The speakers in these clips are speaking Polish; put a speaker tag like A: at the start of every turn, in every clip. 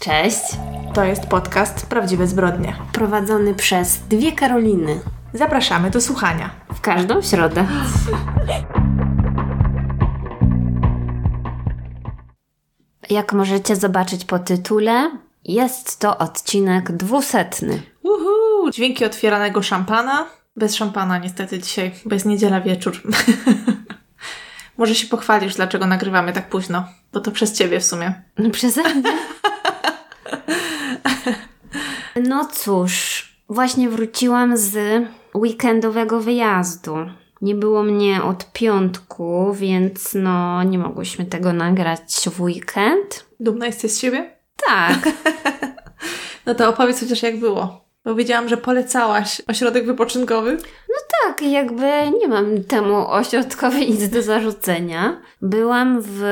A: Cześć.
B: To jest podcast Prawdziwe Zbrodnie.
A: Prowadzony przez dwie Karoliny.
B: Zapraszamy do słuchania.
A: W każdą środę. Jak możecie zobaczyć po tytule, jest to odcinek dwusetny.
B: Uhu, dźwięki otwieranego szampana. Bez szampana niestety dzisiaj, jest niedziela wieczór. Może się pochwalisz, dlaczego nagrywamy tak późno, bo to przez ciebie w sumie.
A: No przeze mnie. No cóż, właśnie wróciłam z weekendowego wyjazdu. Nie było mnie od piątku, więc no nie mogłyśmy tego nagrać w weekend.
B: Dumna jesteś z siebie?
A: Tak.
B: No to opowiedz chociaż jak było. Bo wiedziałam, że polecałaś ośrodek wypoczynkowy.
A: Tak, jakby nie mam temu ośrodkowi nic do zarzucenia. Byłam w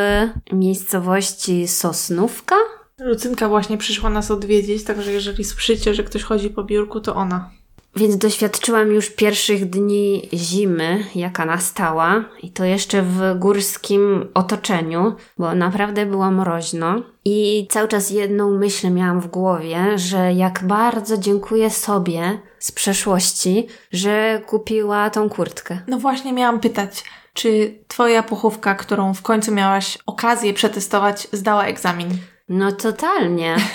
A: miejscowości Sosnówka.
B: Lucynka właśnie przyszła nas odwiedzić, także jeżeli słyszycie, że ktoś chodzi po biurku, to ona.
A: Więc doświadczyłam już pierwszych dni zimy, jaka nastała, i to jeszcze w górskim otoczeniu, bo naprawdę było mroźno. I cały czas jedną myśl miałam w głowie, że jak bardzo dziękuję sobie z przeszłości, że kupiła tą kurtkę.
B: No właśnie miałam pytać, czy twoja puchówka, którą w końcu miałaś okazję przetestować, zdała egzamin?
A: No totalnie.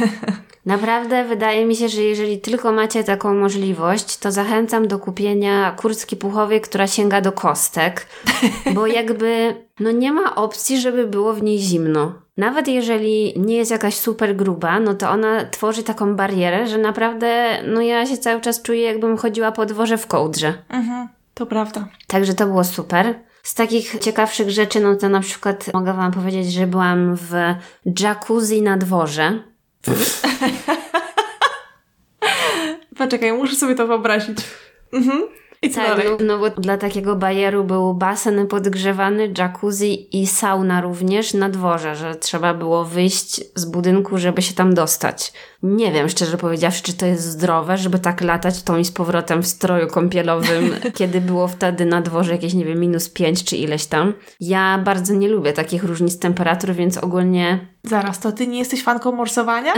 A: Naprawdę wydaje mi się, że jeżeli tylko macie taką możliwość, to zachęcam do kupienia kurtki puchowej, która sięga do kostek, bo jakby no nie ma opcji, żeby było w niej zimno. Nawet jeżeli nie jest jakaś super gruba, no to ona tworzy taką barierę, że naprawdę no ja się cały czas czuję jakbym chodziła po dworze w kołdrze.
B: Mhm, to prawda.
A: Także to było super. Z takich ciekawszych rzeczy, no to na przykład mogę Wam powiedzieć, że byłam w jacuzzi na dworze.
B: Poczekaj, muszę sobie to wyobrazić. Mhm. I co
A: Tak,
B: dalej?
A: no, bo dla takiego bajeru był basen podgrzewany, jacuzzi i sauna również na dworze, że trzeba było wyjść z budynku, żeby się tam dostać. Nie wiem, szczerze powiedziawszy, czy to jest zdrowe, żeby tak latać tą i z powrotem w stroju kąpielowym, kiedy było wtedy na dworze jakieś, nie wiem, minus 5 czy ileś tam. Ja bardzo nie lubię takich różnic temperatur, więc ogólnie
B: Zaraz, to ty nie jesteś fanką morsowania?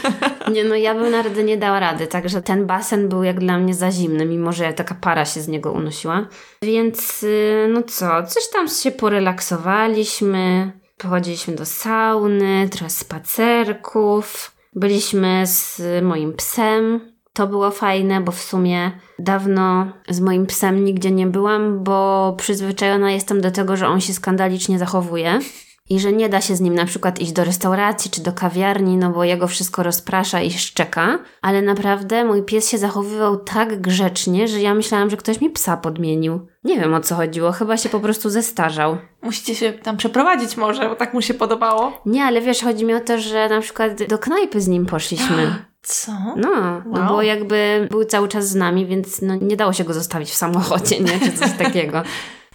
A: Nie, no ja bym naprawdę nie dała rady, także ten basen był jak dla mnie za zimny, mimo że taka para się z niego unosiła. Więc y, no co, coś tam się porelaksowaliśmy, pochodziliśmy do sauny, trochę spacerków, byliśmy z moim psem. To było fajne, bo w sumie dawno z moim psem nigdzie nie byłam, bo przyzwyczajona jestem do tego, że on się skandalicznie zachowuje. I że nie da się z nim na przykład iść do restauracji czy do kawiarni, no bo jego wszystko rozprasza i szczeka, ale naprawdę mój pies się zachowywał tak grzecznie, że ja myślałam, że ktoś mi psa podmienił. Nie wiem o co chodziło, chyba się po prostu zestarzał.
B: Musicie się tam przeprowadzić może, bo tak mu się podobało.
A: Nie, ale wiesz, chodzi mi o to, że na przykład do knajpy z nim poszliśmy.
B: Co?
A: No, no
B: Wow.
A: bo jakby był cały czas z nami, więc no nie dało się go zostawić w samochodzie, nie? Czy coś takiego.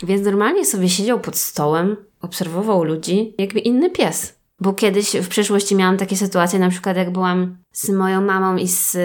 A: Więc normalnie sobie siedział pod stołem, obserwował ludzi, jakby inny pies. Bo kiedyś w przeszłości miałam takie sytuacje, na przykład jak byłam z moją mamą i z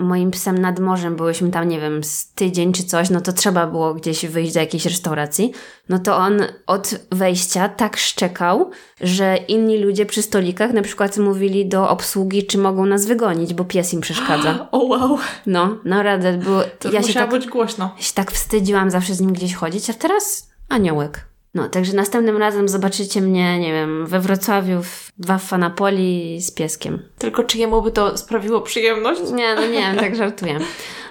A: moim psem nad morzem, byłyśmy tam, nie wiem, z tydzień czy coś, no to trzeba było gdzieś wyjść do jakiejś restauracji. No to on od wejścia tak szczekał, że inni ludzie przy stolikach na przykład mówili do obsługi, czy mogą nas wygonić, bo pies im przeszkadza.
B: O wow,
A: No, naprawdę, było,
B: to
A: ja
B: musiało
A: tak,
B: być głośno.
A: się tak wstydziłam zawsze z nim gdzieś chodzić, a teraz aniołek. No, także następnym razem zobaczycie mnie, nie wiem, we Wrocławiu w Waffa Napoli z pieskiem.
B: Tylko czy jemu by to sprawiło przyjemność?
A: Nie, no nie tak żartuję.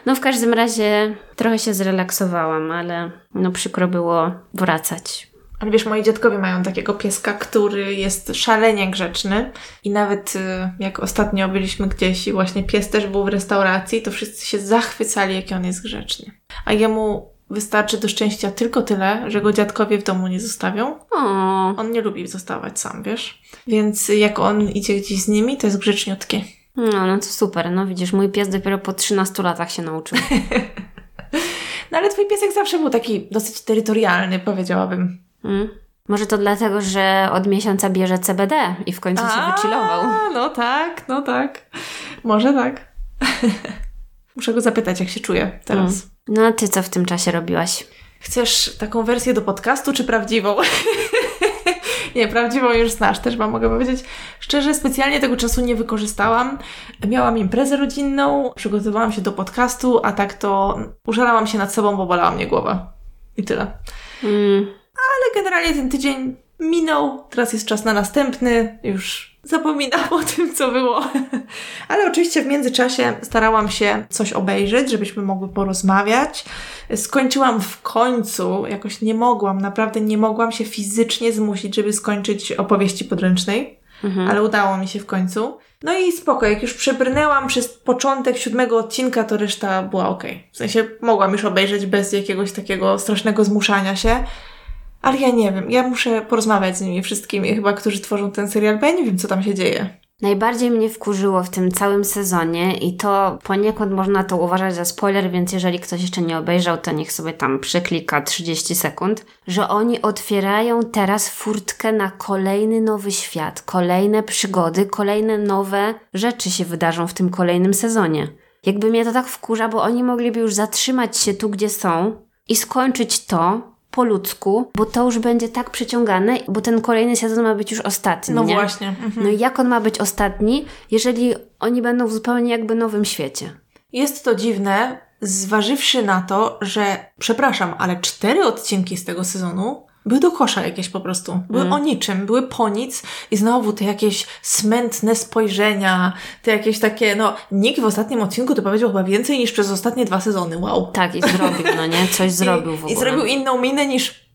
A: No w każdym razie trochę się zrelaksowałam, ale no przykro było wracać.
B: Ale wiesz, moi dziadkowie mają takiego pieska, który jest szalenie grzeczny i nawet y, jak ostatnio byliśmy gdzieś i właśnie pies też był w restauracji, to wszyscy się zachwycali, jaki on jest grzeczny. A jemu wystarczy do szczęścia tylko tyle, że go dziadkowie w domu nie zostawią.
A: O,
B: On nie lubi zostawać sam, wiesz? Więc jak on idzie gdzieś z nimi, to jest grzeczniutki.
A: no, no to super. No widzisz, mój pies dopiero po 13 latach się nauczył.
B: No ale twój piesek zawsze był taki dosyć terytorialny, powiedziałabym.
A: Mm. Może to dlatego, że od miesiąca bierze CBD i w końcu się wychillował.
B: No tak, no tak. Może tak. Muszę go zapytać, jak się czuje teraz.
A: Mm. No a ty co w tym czasie robiłaś?
B: Chcesz taką wersję do podcastu, czy prawdziwą? Nie, prawdziwą już znasz, też wam mogę powiedzieć. Szczerze, specjalnie tego czasu nie wykorzystałam. Miałam imprezę rodzinną, przygotowałam się do podcastu, a tak to użalałam się nad sobą, bo bolała mnie głowa. I tyle.
A: Mm.
B: Ale generalnie ten tydzień minął, teraz jest czas na następny, już zapominam o tym, co było. Ale oczywiście w międzyczasie starałam się coś obejrzeć, żebyśmy mogły porozmawiać. Skończyłam w końcu, jakoś nie mogłam, naprawdę nie mogłam się fizycznie zmusić, żeby skończyć opowieści podręcznej, ale udało mi się w końcu. No i spoko, jak już przebrnęłam przez początek siódmego odcinka, to reszta była ok. W sensie mogłam już obejrzeć bez jakiegoś takiego strasznego zmuszania się. Ale ja nie wiem, ja muszę porozmawiać z nimi wszystkimi, chyba, którzy tworzą ten serial, bo ja nie wiem, co tam się dzieje.
A: Najbardziej mnie wkurzyło w tym całym sezonie i to poniekąd można to uważać za spoiler, więc jeżeli ktoś jeszcze nie obejrzał, to niech sobie tam przyklika 30 sekund, że oni otwierają teraz furtkę na kolejny nowy świat, kolejne przygody, kolejne nowe rzeczy się wydarzą w tym kolejnym sezonie. Jakby mnie to tak wkurza, bo oni mogliby już zatrzymać się tu, gdzie są i skończyć to po ludzku, bo to już będzie tak przyciągane, bo ten kolejny sezon ma być już ostatni.
B: No
A: nie?
B: właśnie. Mhm.
A: No i jak on ma być ostatni, jeżeli oni będą w zupełnie jakby nowym świecie?
B: Jest to dziwne, zważywszy na to, że, przepraszam, ale cztery odcinki z tego sezonu były do kosza jakieś po prostu. Były
A: Mm.
B: o niczym, były po nic i znowu te jakieś smętne spojrzenia, te jakieś takie, no, nikt w ostatnim odcinku to powiedział chyba więcej niż przez ostatnie dwa sezony, wow.
A: Tak, i zrobił, no nie? Coś zrobił
B: I,
A: w ogóle.
B: I zrobił inną minę niż...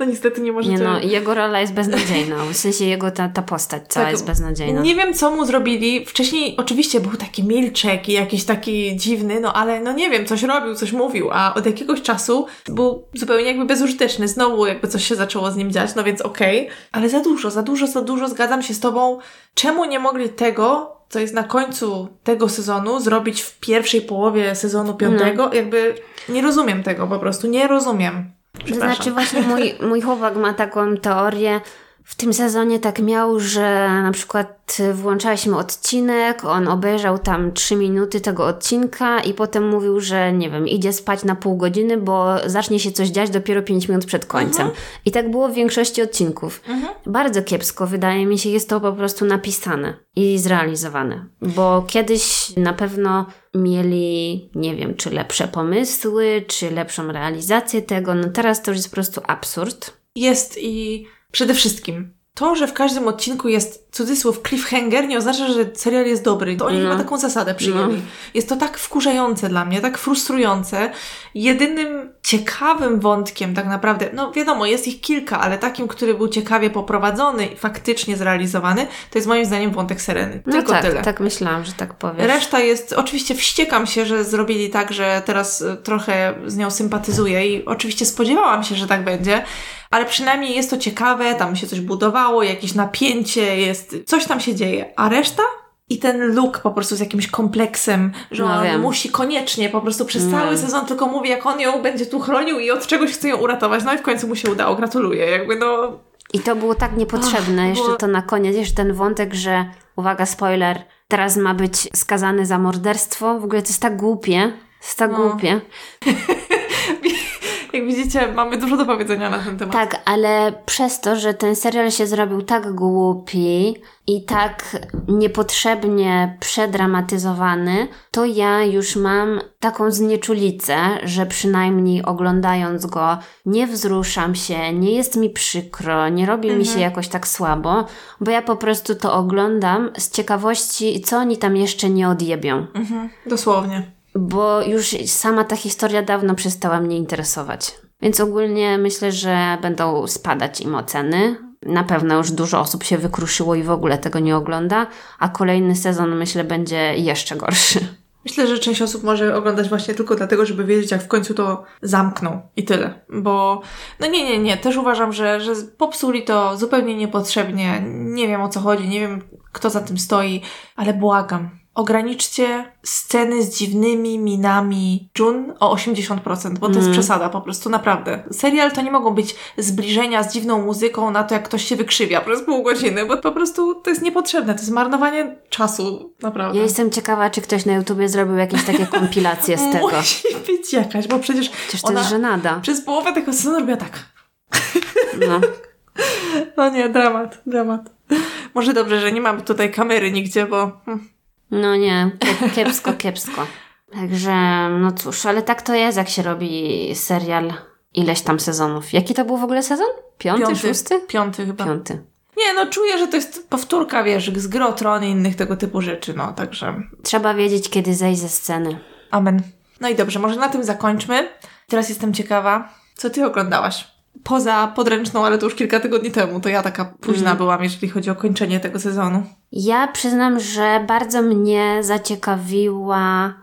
B: no niestety nie możecie...
A: Nie no, jego rola jest beznadziejna. W sensie jego ta, ta postać cała
B: Tak,
A: jest beznadziejna.
B: Nie wiem, co mu zrobili. Wcześniej oczywiście był taki milczek i jakiś taki dziwny, no ale no nie wiem, coś robił, coś mówił, a od jakiegoś czasu był zupełnie jakby bezużyteczny. Znowu jakby coś się zaczęło z nim dziać, no więc okej. Ale za dużo, za dużo, za dużo, zgadzam się z tobą. Czemu nie mogli tego, co jest na końcu tego sezonu, zrobić w pierwszej połowie sezonu piątego? Jakby nie rozumiem tego po prostu, nie rozumiem.
A: To znaczy właśnie mój, mój chłopak ma taką teorię, w tym sezonie tak miał, że na przykład włączaliśmy odcinek, on obejrzał tam trzy minuty tego odcinka i potem mówił, że nie wiem, idzie spać na pół godziny, bo zacznie się coś dziać dopiero pięć minut przed końcem. I tak było w większości odcinków. Bardzo kiepsko, wydaje mi się, jest to po prostu napisane i zrealizowane. Bo kiedyś na pewno mieli, nie wiem, czy lepsze pomysły, czy lepszą realizację tego. No teraz to już jest po prostu absurd.
B: jest i przede wszystkim to, że w każdym odcinku jest cudzysłów cliffhanger, nie oznacza, że serial jest dobry. To oni
A: No.
B: chyba taką zasadę przyjęli.
A: No.
B: Jest to tak wkurzające dla mnie, tak frustrujące. Jedynym ciekawym wątkiem tak naprawdę, no wiadomo, jest ich kilka, ale takim, który był ciekawie poprowadzony i faktycznie zrealizowany, to jest moim zdaniem wątek Sereny.
A: No
B: Tylko
A: tak,
B: tyle.
A: tak myślałam, że tak powiesz.
B: Reszta jest, oczywiście wściekam się, że zrobili tak, że teraz y, trochę z nią sympatyzuję i oczywiście spodziewałam się, że tak będzie, ale przynajmniej jest to ciekawe, tam się coś budowało, jakieś napięcie jest, coś tam się dzieje, a reszta? I ten look po prostu z jakimś kompleksem, że
A: No
B: on
A: wiem.
B: musi koniecznie po prostu przez cały
A: No.
B: sezon tylko mówi, jak on ją będzie tu chronił i od czegoś chce ją uratować. No i w końcu mu się udało, gratuluję. Jakby no,
A: I to było tak niepotrzebne.
B: Ach,
A: jeszcze
B: było-
A: to na koniec, jeszcze ten wątek, że uwaga, spoiler, teraz ma być skazany za morderstwo. W ogóle to jest tak głupie. To jest tak
B: No.
A: głupie.
B: jak widzicie, mamy dużo do powiedzenia na ten temat.
A: Tak, ale przez to, że ten serial się zrobił tak głupi i tak niepotrzebnie przedramatyzowany, to ja już mam taką znieczulicę, że przynajmniej oglądając go nie wzruszam się, nie jest mi przykro, nie robi mi się jakoś tak słabo, bo ja po prostu to oglądam z ciekawości, co oni tam jeszcze nie odjebią.
B: Mhm, dosłownie.
A: Bo już sama ta historia dawno przestała mnie interesować. Więc ogólnie myślę, że będą spadać im oceny. Na pewno już dużo osób się wykruszyło i w ogóle tego nie ogląda, a kolejny sezon myślę będzie jeszcze gorszy.
B: Myślę, że część osób może oglądać właśnie tylko dlatego, żeby wiedzieć, jak w końcu to zamkną i tyle. Bo, no nie, nie, nie, też uważam, że, że popsuli to zupełnie niepotrzebnie. Nie wiem o co chodzi, nie wiem kto za tym stoi, ale błagam. Ograniczcie sceny z dziwnymi minami Jun o 80%, bo to jest przesada po prostu, naprawdę. Serial to nie mogą być zbliżenia z dziwną muzyką na to, jak ktoś się wykrzywia przez pół godziny, bo po prostu to jest niepotrzebne, to jest marnowanie czasu, naprawdę.
A: Ja jestem ciekawa, czy ktoś na YouTubie zrobił jakieś takie kompilacje z tego.
B: Musi być jakaś, bo przecież
A: Przecież to jest żenada.
B: przez połowę tego sezonu robiła tak.
A: No.
B: No nie, dramat, dramat. Może dobrze, że nie mamy tutaj kamery nigdzie, bo... hmm.
A: No nie, kiep- kiepsko, kiepsko. Także, no cóż, ale tak to jest, jak się robi serial ileś tam sezonów. Jaki to był w ogóle sezon? Piąty, szósty?
B: Piąty chyba.
A: Piąty.
B: Nie, no czuję, że to jest powtórka, wiesz, z gry Tron i innych tego typu rzeczy, no, także...
A: Trzeba wiedzieć, kiedy zejść ze sceny.
B: Amen. No i dobrze, może na tym zakończmy. Teraz jestem ciekawa, co ty oglądałaś? Poza podręczną, ale to już kilka tygodni temu, to ja taka późna byłam, jeżeli chodzi o kończenie tego sezonu.
A: Ja przyznam, że bardzo mnie zaciekawiła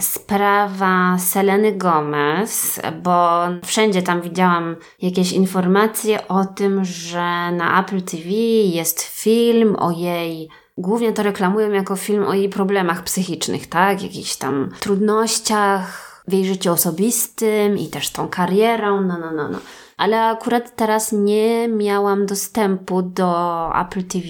A: sprawa Seleny Gomez, bo wszędzie tam widziałam jakieś informacje o tym, że na Apple TV jest film o jej. Głównie to reklamują jako film o jej problemach psychicznych, tak? Jakichś tam trudnościach w jej życiu osobistym i też tą karierą, no, no, no, no. Ale akurat teraz nie miałam dostępu do Apple TV.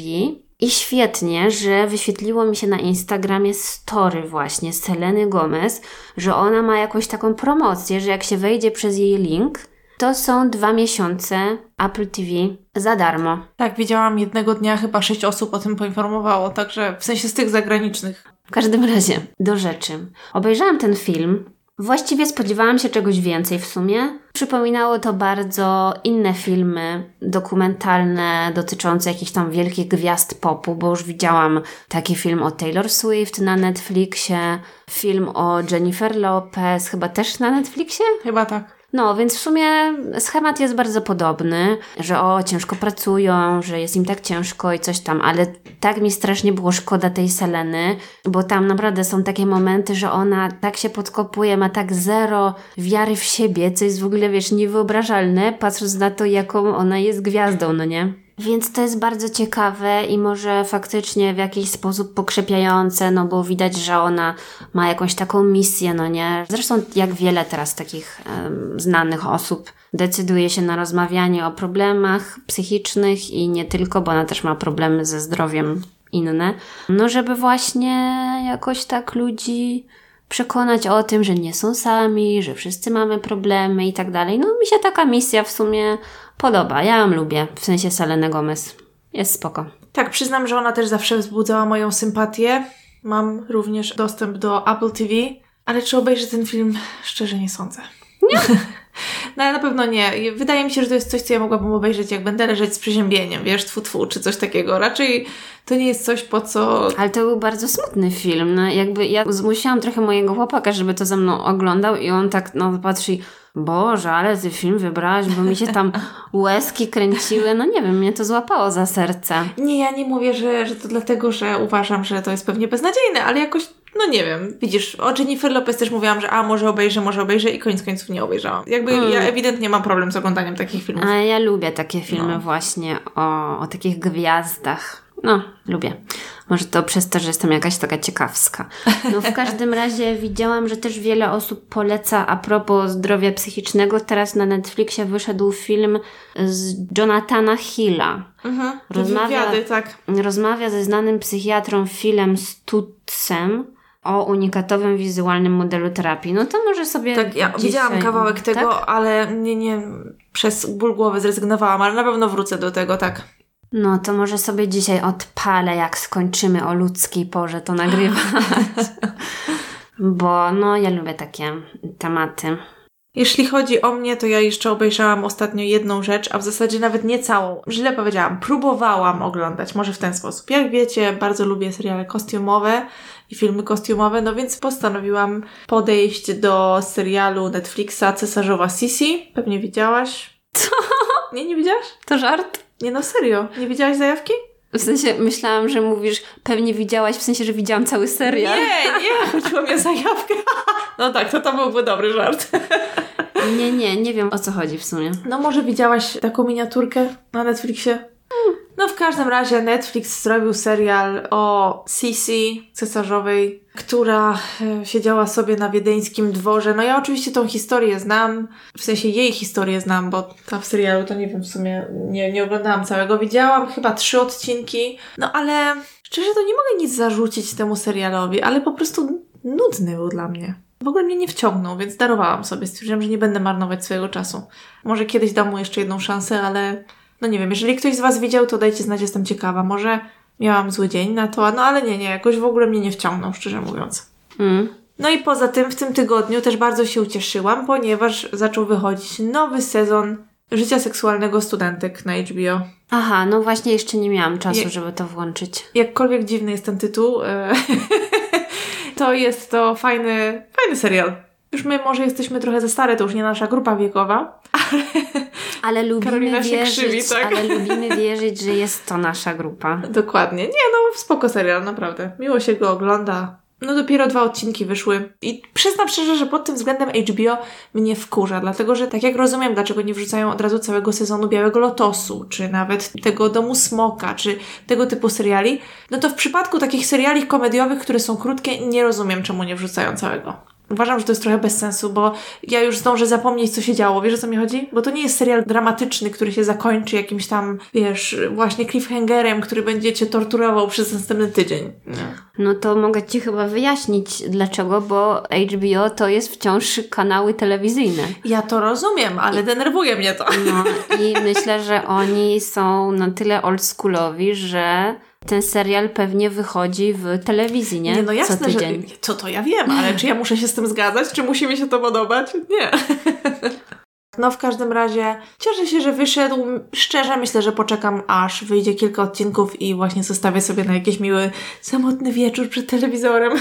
A: I świetnie, że wyświetliło mi się na Instagramie story właśnie z Seleny Gomez, że ona ma jakąś taką promocję, że jak się wejdzie przez jej link, to są dwa miesiące Apple TV za darmo.
B: Tak, widziałam jednego dnia, chyba sześć osób o tym poinformowało, także w sensie z tych zagranicznych.
A: W każdym razie, do rzeczy. Obejrzałam ten film. Właściwie spodziewałam się czegoś więcej w sumie. Przypominało to bardzo inne filmy dokumentalne dotyczące jakichś tam wielkich gwiazd popu, bo już widziałam taki film o Taylor Swift na Netflixie, film o Jennifer Lopez, chyba też na Netflixie?
B: Chyba tak.
A: No, więc w sumie schemat jest bardzo podobny, że o, ciężko pracują, że jest im tak ciężko i coś tam, ale tak mi strasznie było szkoda tej Seleny, bo tam naprawdę są takie momenty, że ona tak się podkopuje, ma tak zero wiary w siebie, co jest w ogóle, wiesz, niewyobrażalne, patrząc na to, jaką ona jest gwiazdą, no nie? Więc to jest bardzo ciekawe i może faktycznie w jakiś sposób pokrzepiające, no bo widać, że ona ma jakąś taką misję, no nie? Zresztą jak wiele teraz takich em, znanych osób decyduje się na rozmawianie o problemach psychicznych i nie tylko, bo ona też ma problemy ze zdrowiem inne. No żeby właśnie jakoś tak ludzi przekonać o tym, że nie są sami, że wszyscy mamy problemy i tak dalej. No mi się taka misja w sumie podoba. Ja ją lubię, w sensie Seleny Gomez. Jest spoko.
B: Tak, przyznam, że ona też zawsze wzbudzała moją sympatię. Mam również dostęp do Apple TV, ale czy obejrzę ten film? Szczerze nie sądzę. Nie? No ale na pewno nie. Wydaje mi się, że to jest coś, co ja mogłabym obejrzeć, jak będę leżeć z przeziębieniem, wiesz, tfu, tfu, czy coś takiego. Raczej to nie jest coś, po co...
A: Ale to był bardzo smutny film. No, jakby ja zmusiłam trochę mojego chłopaka, żeby to ze mną oglądał i on tak no patrzy Boże, ale ty film wybrałaś, bo mi się tam łezki kręciły. No nie wiem, mnie to złapało za serce.
B: Nie, ja nie mówię, że, że to dlatego, że uważam, że to jest pewnie beznadziejne, ale jakoś, no nie wiem, widzisz, o Jennifer Lopez też mówiłam, że a, może obejrzę, może obejrzę i koniec końców nie obejrzałam. Jakby
A: Mm.
B: ja ewidentnie mam problem z oglądaniem takich filmów.
A: A ja lubię takie filmy
B: No.
A: właśnie o, o takich gwiazdach. No, lubię. Może to przez to, że jestem jakaś taka ciekawska. No w każdym razie widziałam, że też wiele osób poleca a propos zdrowia psychicznego. Teraz na Netflixie wyszedł film z Jonathana Hilla.
B: Mhm.
A: Rozmawia-
B: Wywiady, tak.
A: Rozmawia ze znanym psychiatrą Philem Stutzem o unikatowym wizualnym modelu terapii. No to może sobie
B: Tak, ja widziałam kawałek tego,
A: Tak?
B: ale nie, nie, przez ból głowy zrezygnowałam, ale na pewno wrócę do tego, tak.
A: No to może sobie dzisiaj odpalę, jak skończymy o ludzkiej porze to nagrywać. Bo no ja lubię takie tematy.
B: Jeśli chodzi o mnie, to ja jeszcze obejrzałam ostatnio jedną rzecz, a w zasadzie nawet nie całą. Źle powiedziałam, próbowałam oglądać, może w ten sposób. Jak wiecie, bardzo lubię seriale kostiumowe i filmy kostiumowe, no więc postanowiłam podejść do serialu Netflixa Cesarzowa Sisi. Pewnie widziałaś?
A: Co?
B: Nie, nie widziałaś?
A: To żart?
B: Nie no, serio. Nie widziałaś zajawki?
A: W sensie myślałam, że mówisz, pewnie widziałaś, w sensie, że widziałam cały serial.
B: Nie, nie, chodziło mi o zajawkę. No tak, to to byłby dobry żart.
A: nie, nie, nie wiem o co chodzi w sumie.
B: No może widziałaś taką miniaturkę na Netflixie? No w każdym razie Netflix zrobił serial o Sisi cesarzowej, która e, siedziała sobie na wiedeńskim dworze. No ja oczywiście tą historię znam, w sensie jej historię znam, bo ta w serialu to nie wiem, w sumie nie, nie oglądałam całego. Widziałam chyba trzy odcinki, no ale szczerze to nie mogę nic zarzucić temu serialowi, ale po prostu nudny był dla mnie. W ogóle mnie nie wciągnął, więc darowałam sobie. Stwierdziłam, że nie będę marnować swojego czasu. Może kiedyś dam mu jeszcze jedną szansę, ale No nie wiem, jeżeli ktoś z Was widział, to dajcie znać, jestem ciekawa. Może miałam zły dzień na to, no ale nie, nie, jakoś w ogóle mnie nie wciągnął, szczerze mówiąc.
A: Mm.
B: No i poza tym w tym tygodniu też bardzo się ucieszyłam, ponieważ zaczął wychodzić nowy sezon Życia seksualnego studentek na HBO.
A: Aha, no właśnie jeszcze nie miałam czasu,
B: Je-
A: żeby to włączyć.
B: Jakkolwiek dziwny jest ten tytuł, e, to jest to fajny, fajny serial. Już my może jesteśmy trochę za stare, to już nie nasza grupa wiekowa.
A: Ale lubimy
B: Karolina się
A: wierzyć,
B: krzywi, tak?
A: ale lubimy wierzyć, że jest to nasza grupa.
B: Dokładnie. Nie, no spoko serial, naprawdę. Miło się go ogląda. No dopiero dwa odcinki wyszły i przyznam szczerze, że pod tym względem HBO mnie wkurza, dlatego że tak jak rozumiem, dlaczego nie wrzucają od razu całego sezonu Białego Lotosu, czy nawet tego Domu Smoka, czy tego typu seriali, no to w przypadku takich seriali komediowych, które są krótkie, nie rozumiem czemu nie wrzucają całego. Uważam, że to jest trochę bez sensu, bo ja już zdążę zapomnieć, co się działo. Wiesz, o co mi chodzi? Bo to nie jest serial dramatyczny, który się zakończy jakimś tam, wiesz, właśnie cliffhangerem, który będzie cię torturował przez następny tydzień. Nie.
A: No to mogę Ci chyba wyjaśnić dlaczego, bo HBO to jest wciąż kanały telewizyjne.
B: Ja to rozumiem, ale denerwuje mnie to.
A: No i myślę, że oni są na tyle oldschoolowi, że ten serial pewnie wychodzi w telewizji, nie?
B: Nie, no jasne,
A: Co tydzień.
B: że co to ja wiem, ale czy ja muszę się z tym zgadzać? Czy musi mi się to podobać? Nie. No w każdym razie cieszę się, że wyszedł. Szczerze myślę, że poczekam aż wyjdzie kilka odcinków i właśnie zostawię sobie na jakiś miły, samotny wieczór przed telewizorem.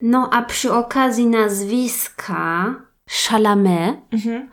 A: No a przy okazji nazwiska Chalamet,
B: Mhm.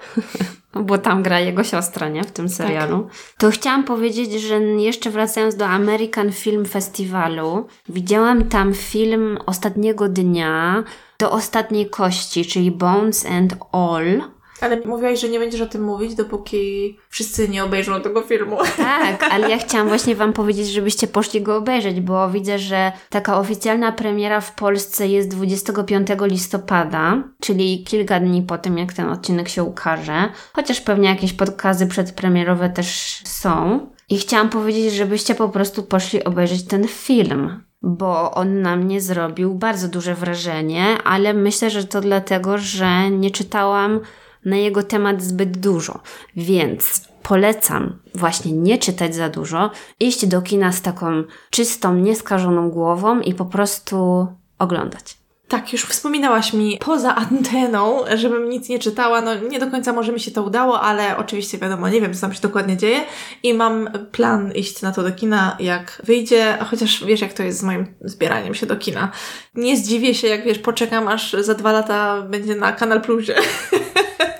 A: bo tam gra jego siostra, nie? W tym serialu. To chciałam powiedzieć, że jeszcze wracając do American Film Festivalu, widziałam tam film ostatniego dnia do ostatniej kości, czyli Bones and All.
B: Ale mówiłaś, że nie będziesz o tym mówić, dopóki wszyscy nie obejrzą tego filmu.
A: Tak, ale ja chciałam właśnie Wam powiedzieć, żebyście poszli go obejrzeć, bo widzę, że taka oficjalna premiera w Polsce jest 25 listopada, czyli kilka dni po tym, jak ten odcinek się ukaże. Chociaż pewnie jakieś podkazy przedpremierowe też są. I chciałam powiedzieć, żebyście po prostu poszli obejrzeć ten film. Bo on na mnie zrobił bardzo duże wrażenie, ale myślę, że to dlatego, że nie czytałam na jego temat zbyt dużo. Więc polecam właśnie nie czytać za dużo, iść do kina z taką czystą, nieskażoną głową i po prostu oglądać.
B: Tak, już wspominałaś mi poza anteną, żebym nic nie czytała. No nie do końca może mi się to udało, ale oczywiście wiadomo, nie wiem, co tam się dokładnie dzieje i mam plan iść na to do kina, jak wyjdzie, chociaż wiesz, jak to jest z moim zbieraniem się do kina. Nie zdziwię się, jak wiesz, poczekam, aż za dwa lata będzie na Kanal Plusie.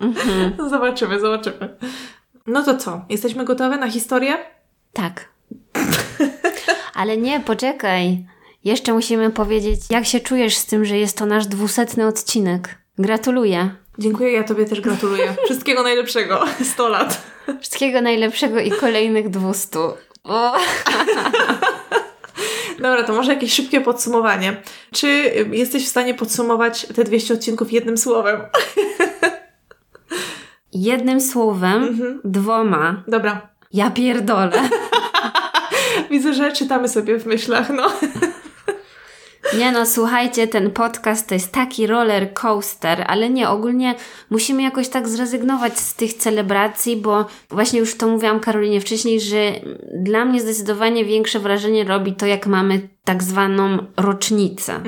B: zobaczymy, zobaczymy. No to co? Jesteśmy gotowe na historię?
A: Tak. Ale nie, poczekaj. Jeszcze musimy powiedzieć, jak się czujesz z tym, że jest to nasz dwusetny odcinek. Gratuluję.
B: Dziękuję, ja Tobie też gratuluję. Wszystkiego najlepszego. 100 lat.
A: Wszystkiego najlepszego i kolejnych 200. O,
B: Dobra, to może jakieś szybkie podsumowanie. Czy jesteś w stanie podsumować te 200 odcinków jednym słowem?
A: Jednym słowem, dwoma.
B: Dobra.
A: Ja pierdolę.
B: Widzę, że czytamy sobie w myślach, no.
A: Nie no, słuchajcie, ten podcast to jest taki roller coaster, ale nie, ogólnie musimy jakoś tak zrezygnować z tych celebracji, bo właśnie już to mówiłam Karolinie wcześniej, że dla mnie zdecydowanie większe wrażenie robi to, jak mamy tak zwaną rocznicę.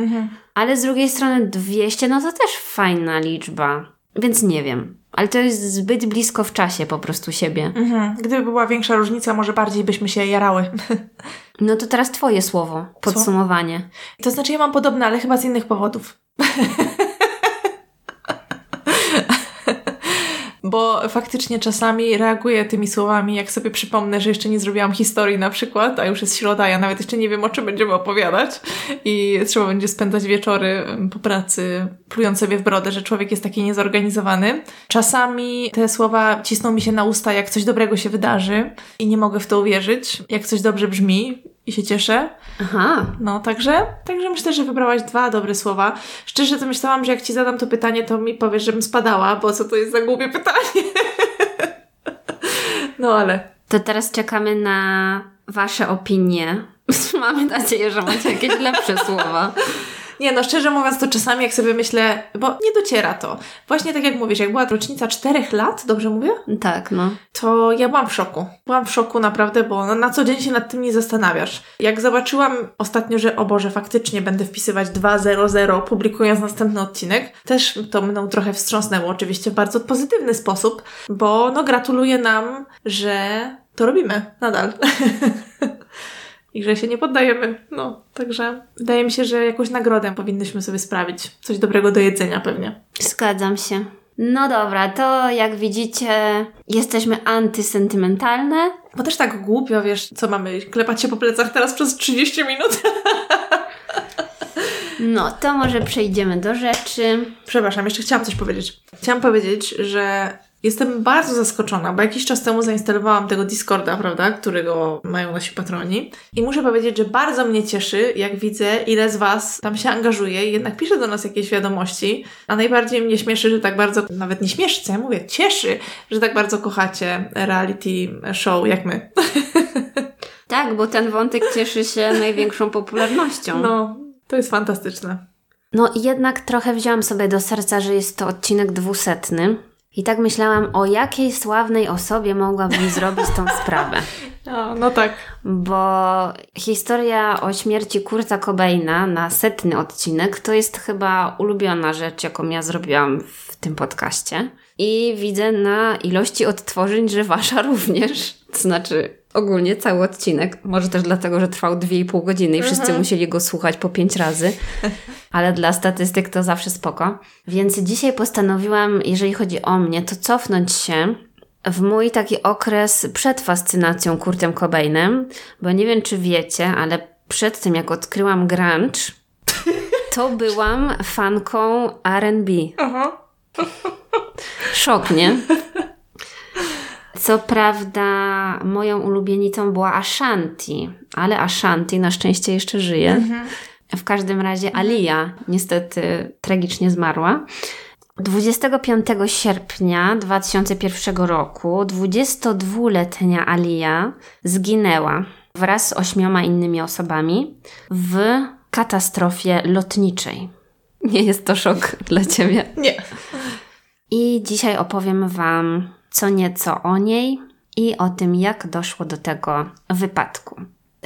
A: Ale z drugiej strony 200, no to też fajna liczba, więc nie wiem. Ale to jest zbyt blisko w czasie po prostu siebie.
B: Mhm. Gdyby była większa różnica, może bardziej byśmy się jarały.
A: No to teraz twoje słowo, podsumowanie.
B: To znaczy, ja mam podobne, ale chyba z innych powodów. Bo faktycznie czasami reaguję tymi słowami, jak sobie przypomnę, że jeszcze nie zrobiłam historii na przykład, a już jest środa, ja nawet jeszcze nie wiem, o czym będziemy opowiadać i trzeba będzie spędzać wieczory po pracy, plując sobie w brodę, że człowiek jest taki niezorganizowany. Czasami te słowa cisną mi się na usta, jak coś dobrego się wydarzy i nie mogę w to uwierzyć, jak coś dobrze brzmi i się cieszę.
A: Aha,
B: No, także, także myślę, że wybrałaś dwa dobre słowa. Szczerze to myślałam, że jak ci zadam to pytanie, to mi powiesz, żebym spadała, bo co to jest za głupie pytanie. No ale
A: To teraz czekamy na Wasze opinie. Mamy nadzieję, że macie jakieś lepsze słowa.
B: Nie, no szczerze mówiąc, to czasami jak sobie myślę, bo nie dociera to. Właśnie tak jak mówisz, jak była rocznica czterech lat, dobrze mówię?
A: Tak, no.
B: To ja byłam w szoku. Byłam w szoku naprawdę, bo no, na co dzień się nad tym nie zastanawiasz. Jak zobaczyłam ostatnio, że o Boże, faktycznie będę wpisywać 2.00, publikując następny odcinek, też to mną trochę wstrząsnęło, oczywiście w bardzo pozytywny sposób, bo no gratuluję nam, że to robimy nadal. I że się nie poddajemy. No, także wydaje mi się, że jakąś nagrodę powinnyśmy sobie sprawić. Coś dobrego do jedzenia pewnie.
A: Zgadzam się. No dobra, to jak widzicie, jesteśmy antysentymentalne.
B: Bo też tak głupio, wiesz, co mamy, klepać się po plecach teraz przez 30 minut?
A: No, to może przejdziemy do rzeczy.
B: Przepraszam, jeszcze chciałam coś powiedzieć. Chciałam powiedzieć, że Jestem bardzo zaskoczona, bo jakiś czas temu zainstalowałam tego Discorda, prawda, którego mają nasi patroni. I muszę powiedzieć, że bardzo mnie cieszy, jak widzę, ile z Was tam się angażuje i jednak pisze do nas jakieś wiadomości. A najbardziej mnie śmieszy, że tak bardzo, nawet nie śmieszy, co ja mówię, cieszy, że tak bardzo kochacie reality show jak my.
A: Tak, bo ten wątek cieszy się największą popularnością.
B: No, to jest fantastyczne.
A: No jednak trochę wziąłam sobie do serca, że jest to odcinek dwusetny. I tak myślałam, o jakiej sławnej osobie mogłabym zrobić tą sprawę.
B: No, no tak.
A: Bo historia o śmierci Kurta Cobaina na setny odcinek to jest chyba ulubiona rzecz, jaką ja zrobiłam w tym podcaście. I widzę na ilości odtworzeń, że wasza również. To znaczy, ogólnie cały odcinek. Może też dlatego, że trwał 2,5 godziny i wszyscy mhm. musieli go słuchać po 5 razy. Ale dla statystyk to zawsze spoko. Więc dzisiaj postanowiłam, jeżeli chodzi o mnie, to cofnąć się w mój taki okres przed fascynacją Kurtem Cobainem, bo nie wiem, czy wiecie, ale przed tym, jak odkryłam grunge, to byłam fanką R&B. Szok, nie? Co prawda, moją ulubienicą była Ashanti, ale Ashanti na szczęście jeszcze żyje. Mhm. W każdym razie Alia niestety tragicznie zmarła. 25 sierpnia 2001 roku 22-letnia Alia zginęła wraz z ośmioma innymi osobami w katastrofie lotniczej. Nie jest to szok dla Ciebie?
B: Nie.
A: I dzisiaj opowiem Wam co nieco o niej i o tym, jak doszło do tego wypadku.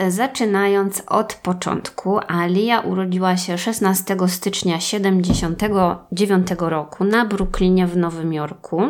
A: Zaczynając od początku, Alia urodziła się 16 stycznia 1979 roku na Brooklynie w Nowym Jorku.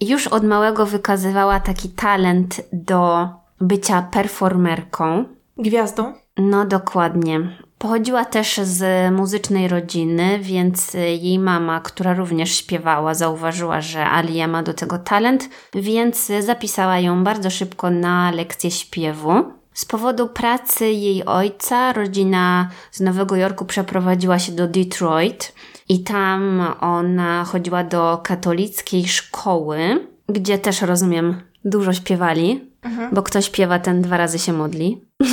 A: Już od małego wykazywała taki talent do bycia performerką.
B: Gwiazdą?
A: No dokładnie. Pochodziła też z muzycznej rodziny, więc jej mama, która również śpiewała, zauważyła, że Alia ma do tego talent, więc zapisała ją bardzo szybko na lekcję śpiewu. Z powodu pracy jej ojca, rodzina z Nowego Jorku przeprowadziła się do Detroit i tam ona chodziła do katolickiej szkoły, gdzie też rozumiem, dużo śpiewali, mhm. bo kto śpiewa, ten dwa razy się modli.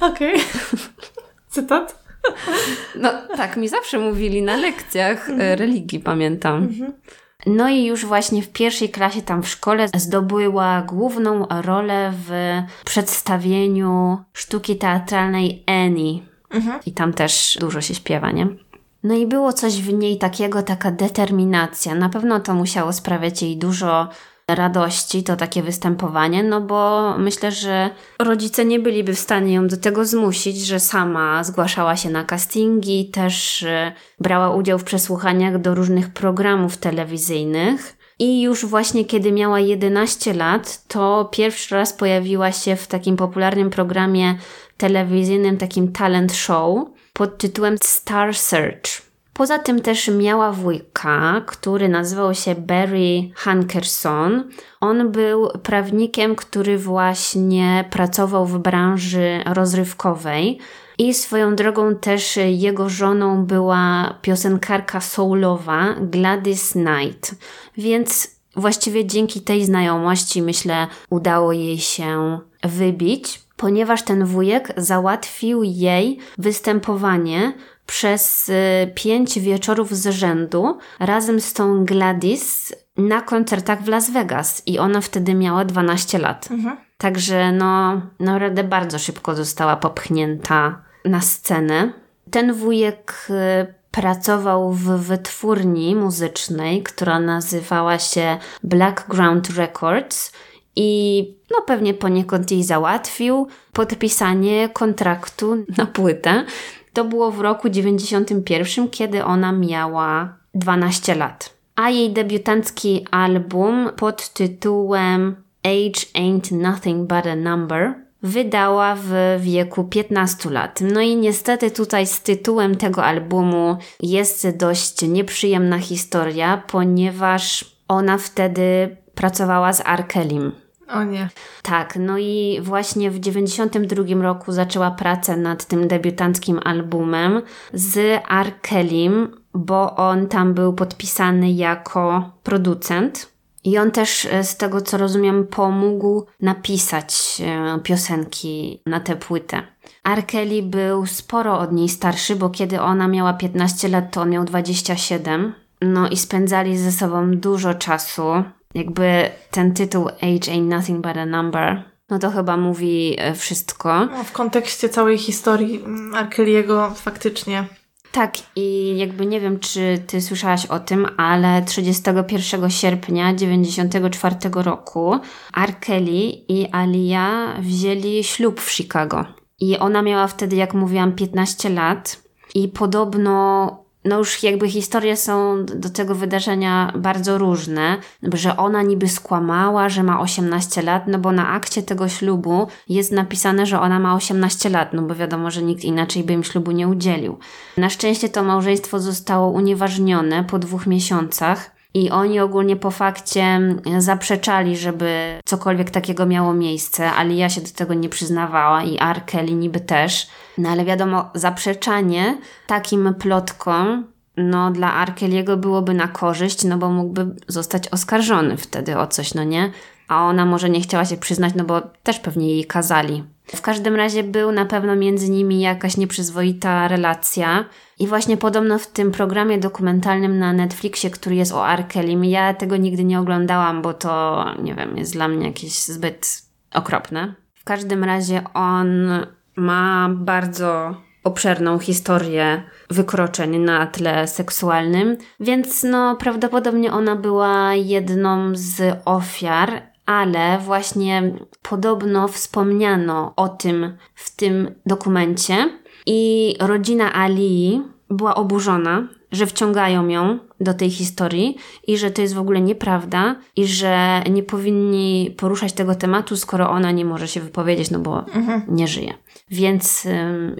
B: Okej. Okay. Cytat?
A: No tak, mi zawsze mówili na lekcjach mhm. religii, pamiętam. Mhm. No i już właśnie w pierwszej klasie tam w szkole zdobyła główną rolę w przedstawieniu sztuki teatralnej Annie. Mhm. I tam też dużo się śpiewa, nie? No i było coś w niej takiego, taka determinacja. Na pewno to musiało sprawiać jej dużo radości to takie występowanie, no bo myślę, że rodzice nie byliby w stanie ją do tego zmusić, że sama zgłaszała się na castingi, też e, brała udział w przesłuchaniach do różnych programów telewizyjnych. I już właśnie kiedy miała 11 lat, to pierwszy raz pojawiła się w takim popularnym programie telewizyjnym, takim talent show pod tytułem Star Search. Poza tym też miała wujka, który nazywał się Barry Hankerson. On był prawnikiem, który właśnie pracował w branży rozrywkowej. I swoją drogą też jego żoną była piosenkarka soulowa Gladys Knight. Więc właściwie dzięki tej znajomości, myślę, udało jej się wybić, ponieważ ten wujek załatwił jej występowanie przez y, pięć wieczorów z rzędu razem z tą Gladys na koncertach w Las Vegas i ona wtedy miała 12 lat.
B: Mhm.
A: Także no, naprawdę bardzo szybko została popchnięta na scenę. Ten wujek y, pracował w wytwórni muzycznej, która nazywała się Blackground Records i no pewnie poniekąd jej załatwił podpisanie kontraktu na płytę. To było w roku 91, kiedy ona miała 12 lat. A jej debiutancki album pod tytułem Age Ain't Nothing But a Number wydała w wieku 15 lat. No i niestety tutaj z tytułem tego albumu jest dość nieprzyjemna historia, ponieważ ona wtedy pracowała z Arkelim.
B: O nie.
A: Tak, no i właśnie w 92 roku zaczęła pracę nad tym debiutanckim albumem z Arkelim, bo on tam był podpisany jako producent. I on też, e, z tego co rozumiem, pomógł napisać e, piosenki na tę płytę. Arkeli był sporo od niej starszy, bo kiedy ona miała 15 lat, to on miał 27. No i spędzali ze sobą dużo czasu. Jakby ten tytuł Age Ain't Nothing But a Number, no to chyba mówi e, wszystko.
B: No, w kontekście całej historii Arkeliego faktycznie
A: tak, i jakby nie wiem, czy ty słyszałaś o tym, ale 31 sierpnia 94 roku Arkeli i Alia wzięli ślub w Chicago. I ona miała wtedy, jak mówiłam, 15 lat. I podobno no już jakby historie są do tego wydarzenia bardzo różne, że ona niby skłamała, że ma 18 lat, no bo na akcie tego ślubu jest napisane, że ona ma 18 lat, no bo wiadomo, że nikt inaczej by im ślubu nie udzielił. Na szczęście to małżeństwo zostało unieważnione po dwóch miesiącach. I oni ogólnie po fakcie zaprzeczali, żeby cokolwiek takiego miało miejsce, ale ja się do tego nie przyznawała i R. Kelly niby też. No ale wiadomo, zaprzeczanie takim plotkom no dla Arkeliego byłoby na korzyść, no bo mógłby zostać oskarżony wtedy o coś, no nie? A ona może nie chciała się przyznać, no bo też pewnie jej kazali. W każdym razie był na pewno między nimi jakaś nieprzyzwoita relacja. I właśnie podobno w tym programie dokumentalnym na Netflixie, który jest o Arkelim, ja tego nigdy nie oglądałam, bo to, nie wiem, jest dla mnie jakieś zbyt okropne. W każdym razie on ma bardzo obszerną historię wykroczeń na tle seksualnym, więc no prawdopodobnie ona była jedną z ofiar, ale właśnie podobno wspomniano o tym w tym dokumencie i rodzina Ali była oburzona, że wciągają ją do tej historii i że to jest w ogóle nieprawda i że nie powinni poruszać tego tematu, skoro ona nie może się wypowiedzieć, no bo mhm. nie żyje. Więc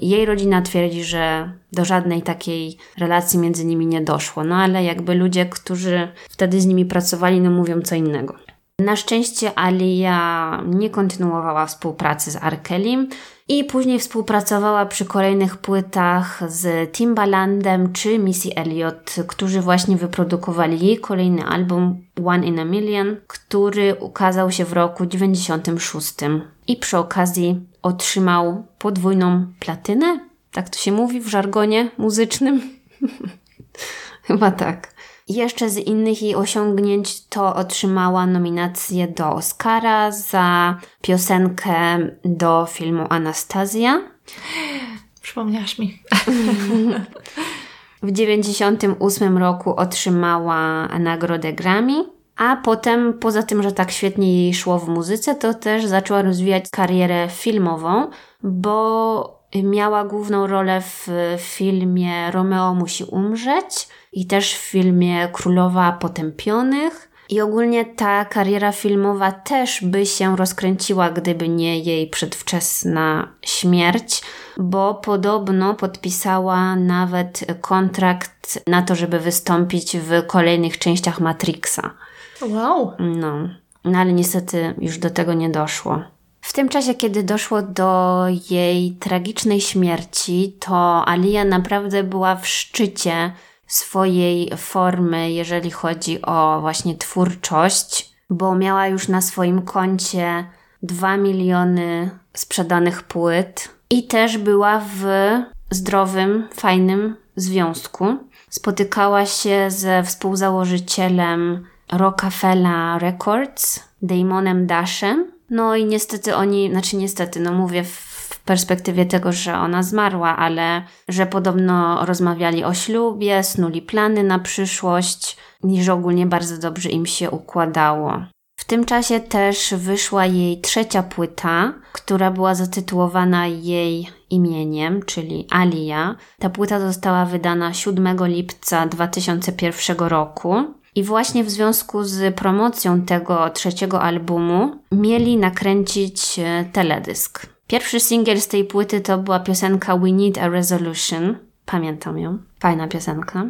A: jej rodzina twierdzi, że do żadnej takiej relacji między nimi nie doszło. No ale jakby ludzie, którzy wtedy z nimi pracowali, no mówią co innego. Na szczęście Alia nie kontynuowała współpracy z Arkelim i później współpracowała przy kolejnych płytach z Timbalandem czy Missy Elliott, którzy właśnie wyprodukowali jej kolejny album One in a Million, który ukazał się w roku 96 i przy okazji otrzymał podwójną platynę. Tak to się mówi w żargonie muzycznym? Chyba tak. Jeszcze z innych jej osiągnięć to otrzymała nominację do Oscara za piosenkę do filmu Anastazja.
B: Przypomniałaś mi.
A: W 1998 roku otrzymała nagrodę Grammy, a potem poza tym, że tak świetnie jej szło w muzyce, to też zaczęła rozwijać karierę filmową, bo miała główną rolę w filmie Romeo musi umrzeć i też w filmie Królowa Potępionych. I ogólnie ta kariera filmowa też by się rozkręciła, gdyby nie jej przedwczesna śmierć, bo podobno podpisała nawet kontrakt na to, żeby wystąpić w kolejnych częściach Matrixa.
B: Wow.
A: No, no ale niestety już do tego nie doszło. W tym czasie, kiedy doszło do jej tragicznej śmierci, to Alia naprawdę była w szczycie swojej formy, jeżeli chodzi o właśnie twórczość, bo miała już na swoim koncie 2 miliony sprzedanych płyt i też była w zdrowym, fajnym związku. Spotykała się ze współzałożycielem Rockefeller Records, Damonem Dashem. No i niestety oni, znaczy niestety, no mówię w perspektywie tego, że ona zmarła, ale że podobno rozmawiali o ślubie, snuli plany na przyszłość i że ogólnie bardzo dobrze im się układało. W tym czasie też wyszła jej trzecia płyta, która była zatytułowana jej imieniem, czyli Alia. Ta płyta została wydana 7 lipca 2001 roku. I właśnie w związku z promocją tego trzeciego albumu mieli nakręcić e, teledysk. Pierwszy singiel z tej płyty to była piosenka We Need a Resolution. Pamiętam ją. Fajna piosenka.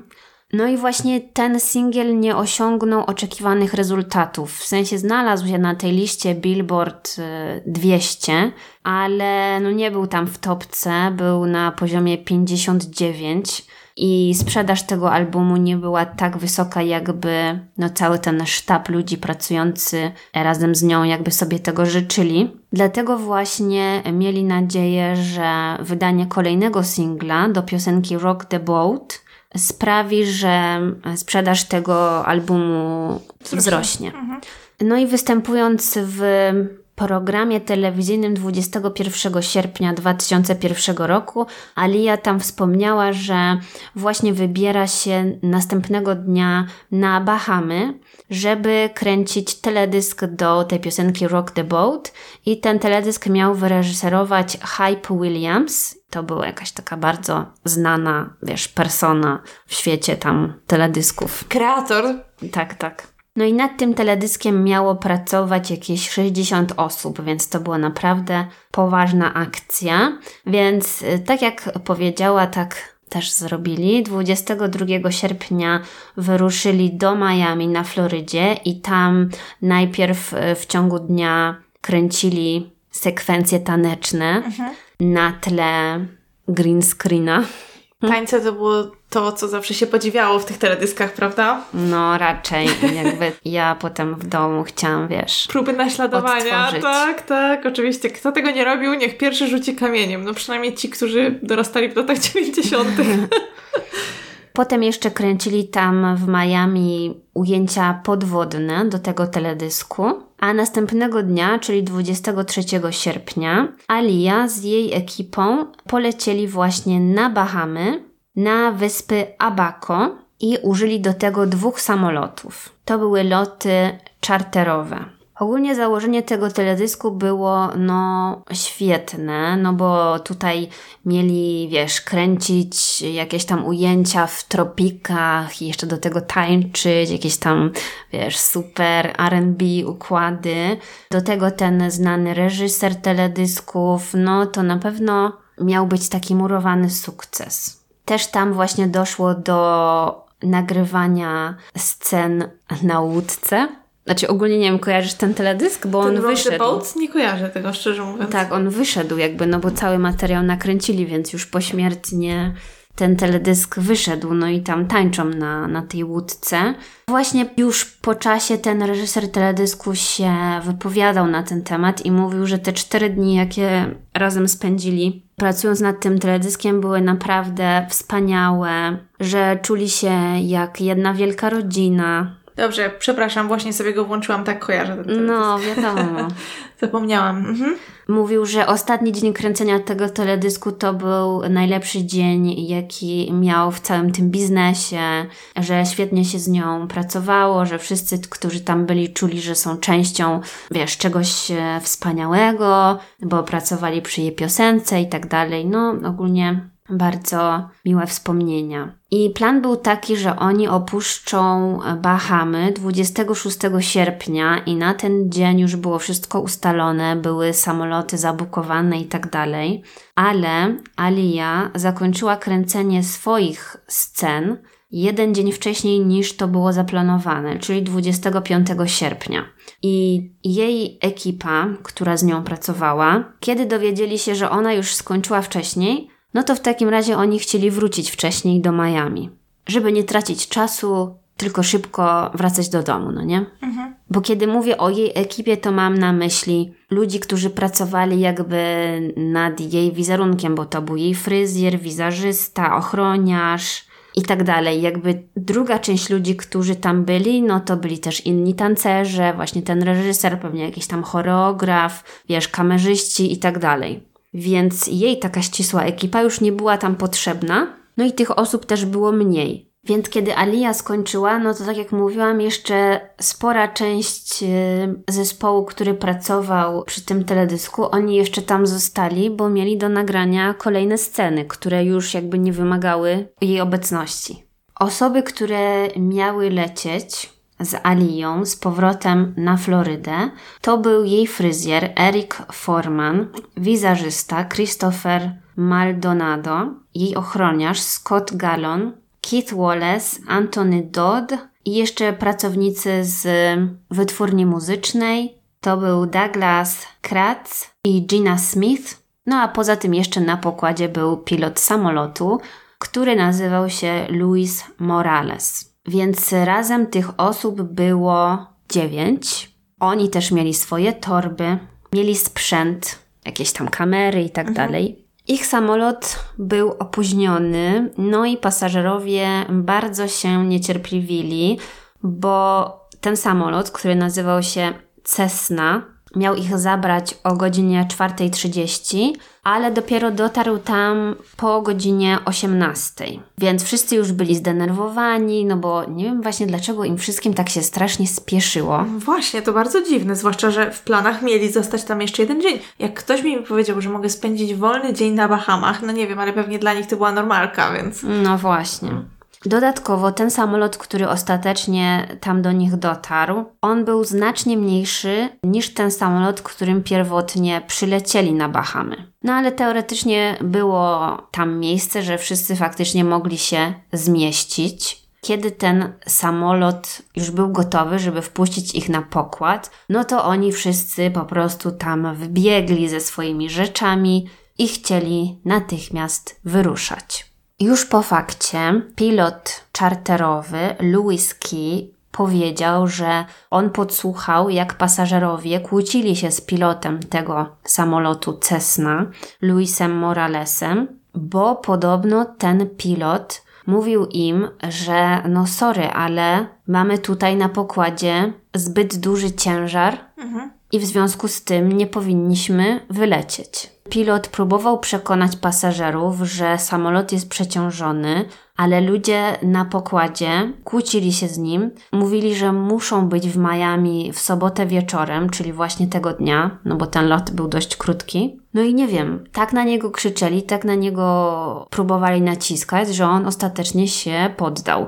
A: No i właśnie ten singiel nie osiągnął oczekiwanych rezultatów. W sensie znalazł się na tej liście Billboard 200, y, ale no nie był tam w topce, był na poziomie 59 i sprzedaż tego albumu nie była tak wysoka, jakby no cały ten sztab ludzi pracujący razem z nią jakby sobie tego życzyli. Dlatego właśnie mieli nadzieję, że wydanie kolejnego singla do piosenki Rock the Boat sprawi, że sprzedaż tego albumu wzrośnie. Mhm. No i występując w programie telewizyjnym 21 sierpnia 2001 roku Alia tam wspomniała, że właśnie wybiera się następnego dnia na Bahamy, żeby kręcić teledysk do tej piosenki Rock the Boat i ten teledysk miał wyreżyserować Hype Williams. To była jakaś taka bardzo znana, wiesz, persona w świecie tam teledysków.
B: Kreator.
A: Tak, tak. No i nad tym teledyskiem miało pracować jakieś 60 osób, więc to była naprawdę poważna akcja. Więc y, tak jak powiedziała, tak też zrobili. 22 sierpnia wyruszyli do Miami na Florydzie i tam najpierw y, w ciągu dnia kręcili sekwencje taneczne mhm. na tle green screena.
B: Tańce to było to, co zawsze się podziwiało w tych teledyskach, prawda?
A: No, raczej. Jakby ja potem w domu chciałam, wiesz.
B: Próby naśladowania. Odtworzyć. Tak, tak, oczywiście. Kto tego nie robił, niech pierwszy rzuci kamieniem. No przynajmniej ci, którzy dorastali w latach 90.
A: Potem jeszcze kręcili tam w Miami ujęcia podwodne do tego teledysku, a następnego dnia, czyli 23 sierpnia, Alia z jej ekipą polecieli właśnie na Bahamy, na wyspy Abaco i użyli do tego dwóch samolotów. To były loty czarterowe. Ogólnie założenie tego teledysku było no świetne, no bo tutaj mieli, wiesz, kręcić jakieś tam ujęcia w tropikach i jeszcze do tego tańczyć, jakieś tam, wiesz, super R&B układy. Do tego ten znany reżyser teledysków, no to na pewno miał być taki murowany sukces. Też tam właśnie doszło do nagrywania scen na łódce znaczy ogólnie nie wiem, kojarzysz ten teledysk? Bo ten on wyszedł.
B: Boat? Nie kojarzę tego, szczerze mówiąc.
A: Tak, on wyszedł jakby, no bo cały materiał nakręcili, więc już pośmiertnie ten teledysk wyszedł, no i tam tańczą na, na tej łódce. Właśnie już po czasie ten reżyser teledysku się wypowiadał na ten temat i mówił, że te cztery dni, jakie razem spędzili pracując nad tym teledyskiem, były naprawdę wspaniałe, że czuli się jak jedna wielka rodzina,
B: Dobrze, przepraszam, właśnie sobie go włączyłam, tak kojarzę.
A: Ten no, wiadomo.
B: Zapomniałam. Mhm.
A: Mówił, że ostatni dzień kręcenia tego teledysku to był najlepszy dzień, jaki miał w całym tym biznesie, że świetnie się z nią pracowało, że wszyscy, którzy tam byli, czuli, że są częścią, wiesz, czegoś e, wspaniałego, bo pracowali przy jej piosence i tak dalej. No, ogólnie bardzo miłe wspomnienia. I plan był taki, że oni opuszczą Bahamy 26 sierpnia i na ten dzień już było wszystko ustalone, były samoloty zabukowane i tak dalej. Ale Alia zakończyła kręcenie swoich scen jeden dzień wcześniej niż to było zaplanowane, czyli 25 sierpnia. I jej ekipa, która z nią pracowała, kiedy dowiedzieli się, że ona już skończyła wcześniej, no to w takim razie oni chcieli wrócić wcześniej do Miami. Żeby nie tracić czasu, tylko szybko wracać do domu, no nie? Bo kiedy mówię o jej ekipie, to mam na myśli ludzi, którzy pracowali jakby nad jej wizerunkiem, bo to był jej fryzjer, wizerzysta, ochroniarz i tak dalej. Jakby druga część ludzi, którzy tam byli, no to byli też inni tancerze, właśnie ten reżyser, pewnie jakiś tam choreograf, wiesz, kamerzyści i tak dalej. Więc jej taka ścisła ekipa już nie była tam potrzebna, no i tych osób też było mniej. Więc kiedy Alia skończyła, no to tak jak mówiłam, jeszcze spora część y, zespołu, który pracował przy tym teledysku, oni jeszcze tam zostali, bo mieli do nagrania kolejne sceny, które już jakby nie wymagały jej obecności. Osoby, które miały lecieć z Alią z powrotem na Florydę, to był jej fryzjer Eric Forman, wizerzysta Christopher Maldonado, jej ochroniarz Scott Gallon, Keith Wallace, Anthony Dodd i jeszcze pracownicy z wytwórni muzycznej. To był Douglas Kratz i Gina Smith. No a poza tym jeszcze na pokładzie był pilot samolotu, który nazywał się Luis Morales. Więc razem tych osób było dziewięć. Oni też mieli swoje torby, mieli sprzęt, jakieś tam kamery i tak dalej. Ich samolot był opóźniony, no i pasażerowie bardzo się niecierpliwili, bo ten samolot, który nazywał się Cessna, miał ich zabrać o godzinie 4.30, ale dopiero dotarł tam po godzinie 18.00. Więc wszyscy już byli zdenerwowani, no bo nie wiem właśnie dlaczego im wszystkim tak się strasznie spieszyło.
B: Właśnie, to bardzo dziwne, zwłaszcza, że w planach mieli zostać tam jeszcze jeden dzień. Jak ktoś mi powiedział, że mogę spędzić wolny dzień na Bahamach, no nie wiem, ale pewnie dla nich to była normalka, więc...
A: No właśnie. Dodatkowo ten samolot, który ostatecznie tam do nich dotarł, on był znacznie mniejszy niż ten samolot, którym pierwotnie przylecieli na Bahamy. No ale teoretycznie było tam miejsce, że wszyscy faktycznie mogli się zmieścić. Kiedy ten samolot już był gotowy, żeby wpuścić ich na pokład, no to oni wszyscy po prostu tam wbiegli ze swoimi rzeczami i chcieli natychmiast wyruszać. Już po fakcie pilot czarterowy Louis Key powiedział, że on podsłuchał, jak pasażerowie kłócili się z pilotem tego samolotu Cessna, Luisem Moralesem, bo podobno ten pilot mówił im, że no sorry, ale mamy tutaj na pokładzie zbyt duży ciężar i w związku z tym nie powinniśmy wylecieć. Pilot próbował przekonać pasażerów, że samolot jest przeciążony, ale ludzie na pokładzie kłócili się z nim, mówili, że muszą być w Miami w sobotę wieczorem, czyli właśnie tego dnia, no bo ten lot był dość krótki. No i nie wiem, tak na niego krzyczeli, tak na niego próbowali naciskać, że on ostatecznie się poddał.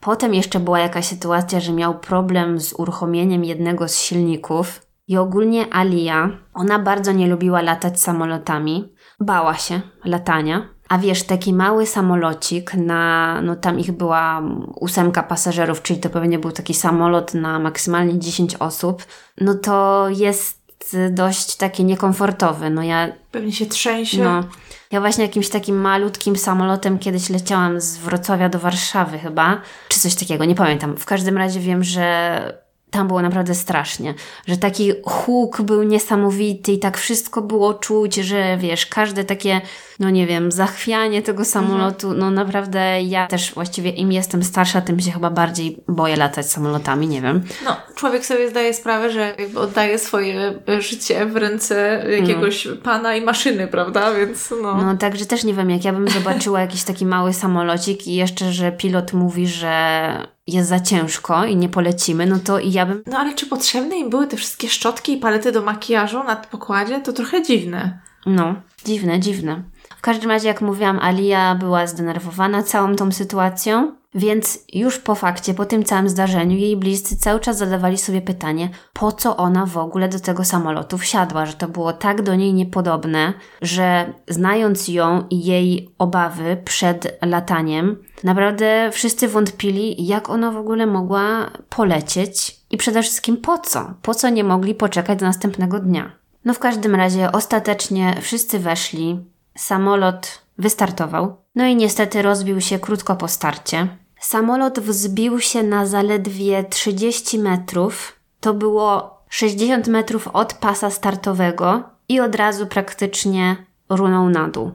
A: Potem jeszcze była jakaś sytuacja, że miał problem z uruchomieniem jednego z silników. I ogólnie Alia, ona bardzo nie lubiła latać samolotami. Bała się latania. A wiesz, taki mały samolocik na, no tam ich była ósemka pasażerów, czyli to pewnie był taki samolot na maksymalnie 10 osób. No to jest dość taki niekomfortowy. No ja
B: Pewnie się trzęsie.
A: no, ja właśnie jakimś takim malutkim samolotem kiedyś leciałam z Wrocławia do Warszawy chyba, czy coś takiego, nie pamiętam. W każdym razie wiem, że tam było naprawdę strasznie, że taki huk był niesamowity i tak wszystko było czuć, że wiesz, każde takie, no nie wiem, zachwianie tego samolotu, no naprawdę ja też właściwie im jestem starsza, tym się chyba bardziej boję latać samolotami, nie wiem.
B: No, człowiek sobie zdaje sprawę, że jakby oddaje swoje e, życie w ręce jakiegoś pana i maszyny, prawda? Więc no.
A: No także też nie wiem, jak ja bym zobaczyła jakiś taki mały samolocik i jeszcze, że pilot mówi, że jest za ciężko i nie polecimy, no to i ja bym
B: No ale czy potrzebne im były te wszystkie szczotki i palety do makijażu na pokładzie? To trochę dziwne.
A: No, dziwne, dziwne. W każdym razie, jak mówiłam, Alia była zdenerwowana całą tą sytuacją, więc już po fakcie, po tym całym zdarzeniu, jej bliscy cały czas zadawali sobie pytanie, po co ona w ogóle do tego samolotu wsiadła, że to było tak do niej niepodobne, że znając ją i jej obawy przed lataniem, naprawdę wszyscy wątpili, jak ona w ogóle mogła polecieć i przede wszystkim po co? Po co nie mogli poczekać do następnego dnia? No w każdym razie ostatecznie wszyscy weszli, samolot wystartował, no i niestety rozbił się krótko po starcie. Samolot wzbił się na zaledwie 30 metrów. To było 60 metrów od pasa startowego i od razu praktycznie runął na dół.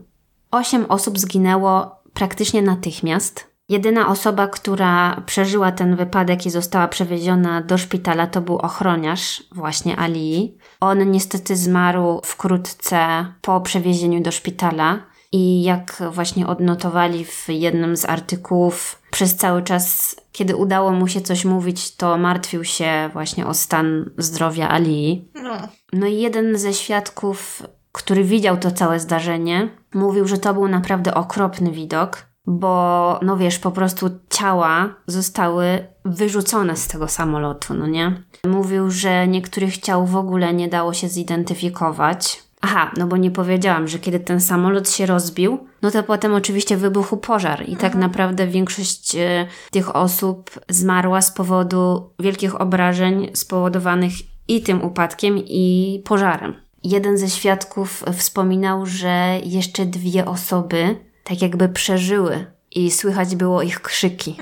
A: Osiem osób zginęło praktycznie natychmiast. Jedyna osoba, która przeżyła ten wypadek i została przewieziona do szpitala, to był ochroniarz właśnie Alii. On niestety zmarł wkrótce po przewiezieniu do szpitala. I jak właśnie odnotowali w jednym z artykułów, przez cały czas, kiedy udało mu się coś mówić, to martwił się właśnie o stan zdrowia Alii.
B: No.
A: No i jeden ze świadków, który widział to całe zdarzenie, mówił, że to był naprawdę okropny widok, bo no wiesz, po prostu ciała zostały wyrzucone z tego samolotu, no nie? Mówił, że niektórych ciał w ogóle nie dało się zidentyfikować. Aha, no bo nie powiedziałam, że kiedy ten samolot się rozbił, no to potem oczywiście wybuchł pożar i tak naprawdę większość e, tych osób zmarła z powodu wielkich obrażeń spowodowanych i tym upadkiem, i pożarem. Jeden ze świadków wspominał, że jeszcze dwie osoby tak jakby przeżyły i słychać było ich krzyki.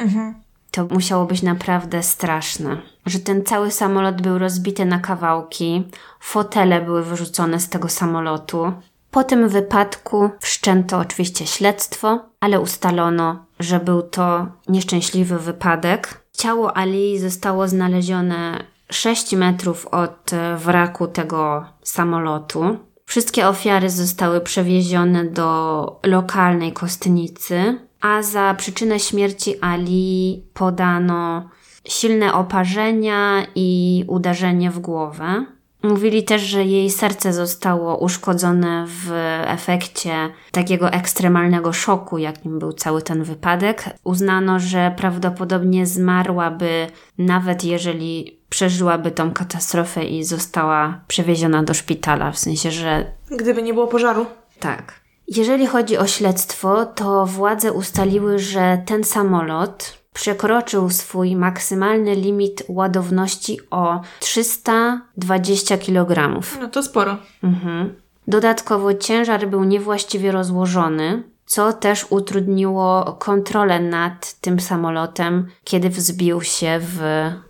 A: To musiało być naprawdę straszne. Że ten cały samolot był rozbity na kawałki, fotele były wyrzucone z tego samolotu. Po tym wypadku wszczęto oczywiście śledztwo, ale ustalono, że był to nieszczęśliwy wypadek. Ciało Ali zostało znalezione 6 metrów od e, wraku tego samolotu. Wszystkie ofiary zostały przewiezione do lokalnej kostnicy, a za przyczynę śmierci Ali podano silne oparzenia i uderzenie w głowę. Mówili też, że jej serce zostało uszkodzone w efekcie takiego ekstremalnego szoku, jakim był cały ten wypadek. Uznano, że prawdopodobnie zmarłaby, nawet jeżeli przeżyłaby tą katastrofę i została przewieziona do szpitala, w sensie, że
B: Gdyby nie było pożaru.
A: tak. Jeżeli chodzi o śledztwo, to władze ustaliły, że ten samolot przekroczył swój maksymalny limit ładowności o 320 kg.
B: No to sporo.
A: Mhm. Dodatkowo ciężar był niewłaściwie rozłożony, co też utrudniło kontrolę nad tym samolotem, kiedy wzbił się w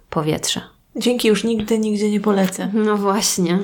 A: powietrze.
B: Dzięki już nigdy, nigdzie nie polecę.
A: No właśnie.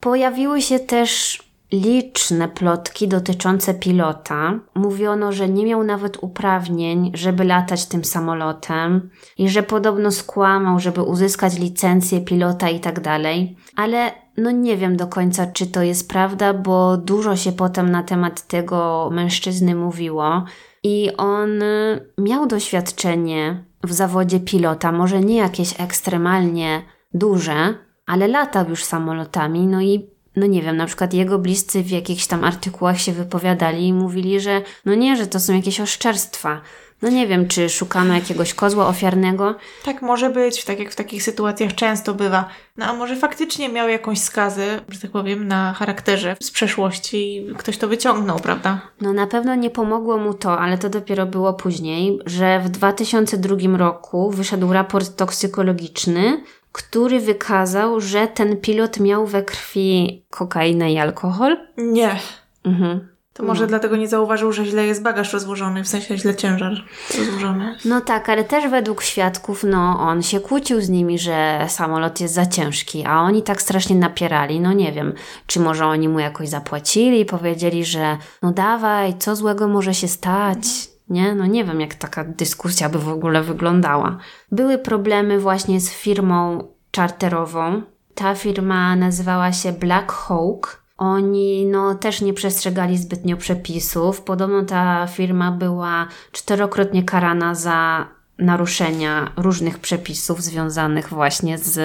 A: Pojawiły się też liczne plotki dotyczące pilota. Mówiono, że nie miał nawet uprawnień, żeby latać tym samolotem i że podobno skłamał, żeby uzyskać licencję pilota i tak dalej. Ale no nie wiem do końca, czy to jest prawda, bo dużo się potem na temat tego mężczyzny mówiło. I on y, miał doświadczenie w zawodzie pilota, może nie jakieś ekstremalnie duże, ale latał już samolotami, no i no nie wiem, na przykład jego bliscy w jakichś tam artykułach się wypowiadali i mówili, że no nie, że to są jakieś oszczerstwa. No nie wiem, czy szukano jakiegoś kozła ofiarnego.
B: Tak może być, tak jak w takich sytuacjach często bywa. No a może faktycznie miał jakąś skazę, że tak powiem, na charakterze z przeszłości i ktoś to wyciągnął, prawda?
A: No na pewno nie pomogło mu to, ale to dopiero było później, że w 2002 roku wyszedł raport toksykologiczny, który wykazał, że ten pilot miał we krwi kokainę i alkohol.
B: Nie.
A: Mhm.
B: To może dlatego nie zauważył, że źle jest bagaż rozłożony, w sensie źle ciężar rozłożony.
A: No tak, ale też według świadków, no on się kłócił z nimi, że samolot jest za ciężki, a oni tak strasznie napierali. No nie wiem, czy może oni mu jakoś zapłacili, powiedzieli, że no dawaj, co złego może się stać. Nie? No nie wiem, jak taka dyskusja by w ogóle wyglądała. Były problemy właśnie z firmą czarterową. Ta firma nazywała się Black Hawk. Oni no, też nie przestrzegali zbytnio przepisów. Podobno ta firma była czterokrotnie karana za naruszenia różnych przepisów związanych właśnie z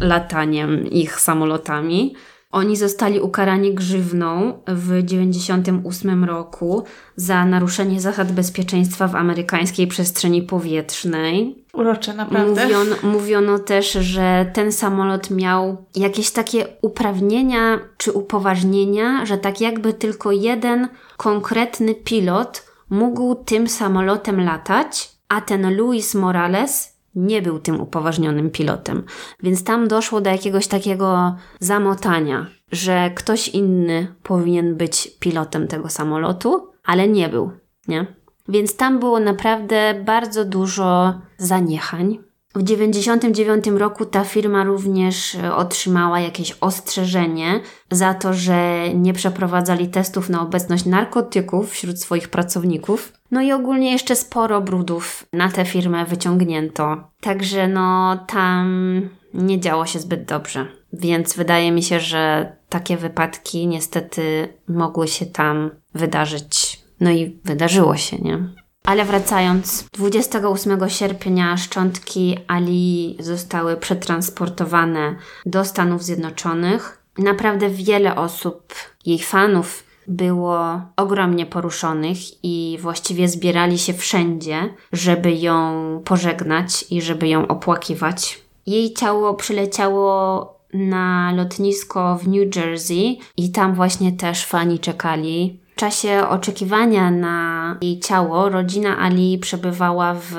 A: lataniem ich samolotami. Oni zostali ukarani grzywną w 1998 roku za naruszenie zasad bezpieczeństwa w amerykańskiej przestrzeni powietrznej.
B: Urocze, naprawdę.
A: Mówiono, mówiono też, że ten samolot miał jakieś takie uprawnienia czy upoważnienia, że tak jakby tylko jeden konkretny pilot mógł tym samolotem latać, a ten Luis Morales nie był tym upoważnionym pilotem. Więc tam doszło do jakiegoś takiego zamotania, że ktoś inny powinien być pilotem tego samolotu, ale nie był, nie? więc tam było naprawdę bardzo dużo zaniechań. W 1999 roku ta firma również e, otrzymała jakieś ostrzeżenie za to, że nie przeprowadzali testów na obecność narkotyków wśród swoich pracowników. No i ogólnie jeszcze sporo brudów na tę firmę wyciągnięto. Także no tam nie działo się zbyt dobrze. Więc wydaje mi się, że takie wypadki niestety mogły się tam wydarzyć. No i wydarzyło się, nie? Ale wracając, 28 sierpnia szczątki Ali zostały przetransportowane do Stanów Zjednoczonych. Naprawdę wiele osób, jej fanów, było ogromnie poruszonych i właściwie zbierali się wszędzie, żeby ją pożegnać i żeby ją opłakiwać. Jej ciało przyleciało na lotnisko w New Jersey i tam właśnie też fani czekali. W czasie oczekiwania na jej ciało rodzina Ali przebywała w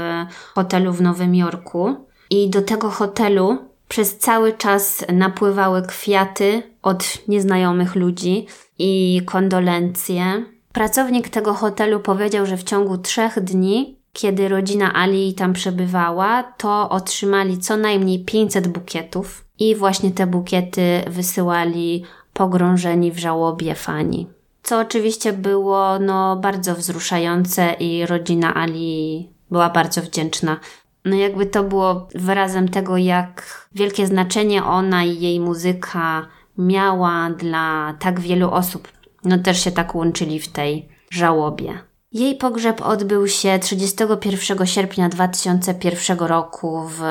A: hotelu w Nowym Jorku i do tego hotelu przez cały czas napływały kwiaty od nieznajomych ludzi i kondolencje. Pracownik tego hotelu powiedział, że w ciągu trzech dni, kiedy rodzina Ali tam przebywała, to otrzymali co najmniej 500 bukietów i właśnie te bukiety wysyłali pogrążeni w żałobie fani. Co oczywiście było no, bardzo wzruszające i rodzina Ali była bardzo wdzięczna. No jakby to było wyrazem tego, jak wielkie znaczenie ona i jej muzyka miała dla tak wielu osób. No też się tak łączyli w tej żałobie. Jej pogrzeb odbył się 31 sierpnia 2001 roku w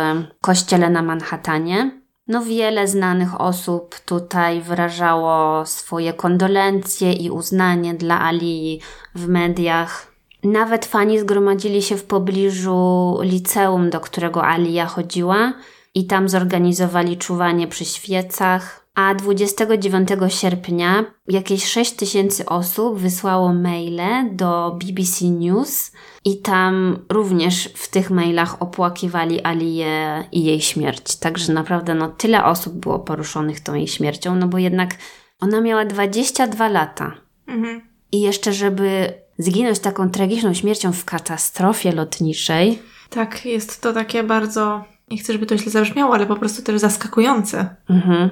A: kościele na Manhattanie. No wiele znanych osób tutaj wyrażało swoje kondolencje i uznanie dla Ali w mediach. Nawet fani zgromadzili się w pobliżu liceum, do którego Alia chodziła i tam zorganizowali czuwanie przy świecach. A 29 sierpnia jakieś 6 tysięcy osób wysłało maile do BBC News i tam również w tych mailach opłakiwali Aliję i jej śmierć. Także naprawdę no, tyle osób było poruszonych tą jej śmiercią, no bo jednak ona miała 22 lata. Mhm. I jeszcze, żeby zginąć taką tragiczną śmiercią w katastrofie lotniczej.
B: Tak, jest to takie bardzo nie chcę, żeby to źle zabrzmiało, ale po prostu też zaskakujące.
A: Mhm.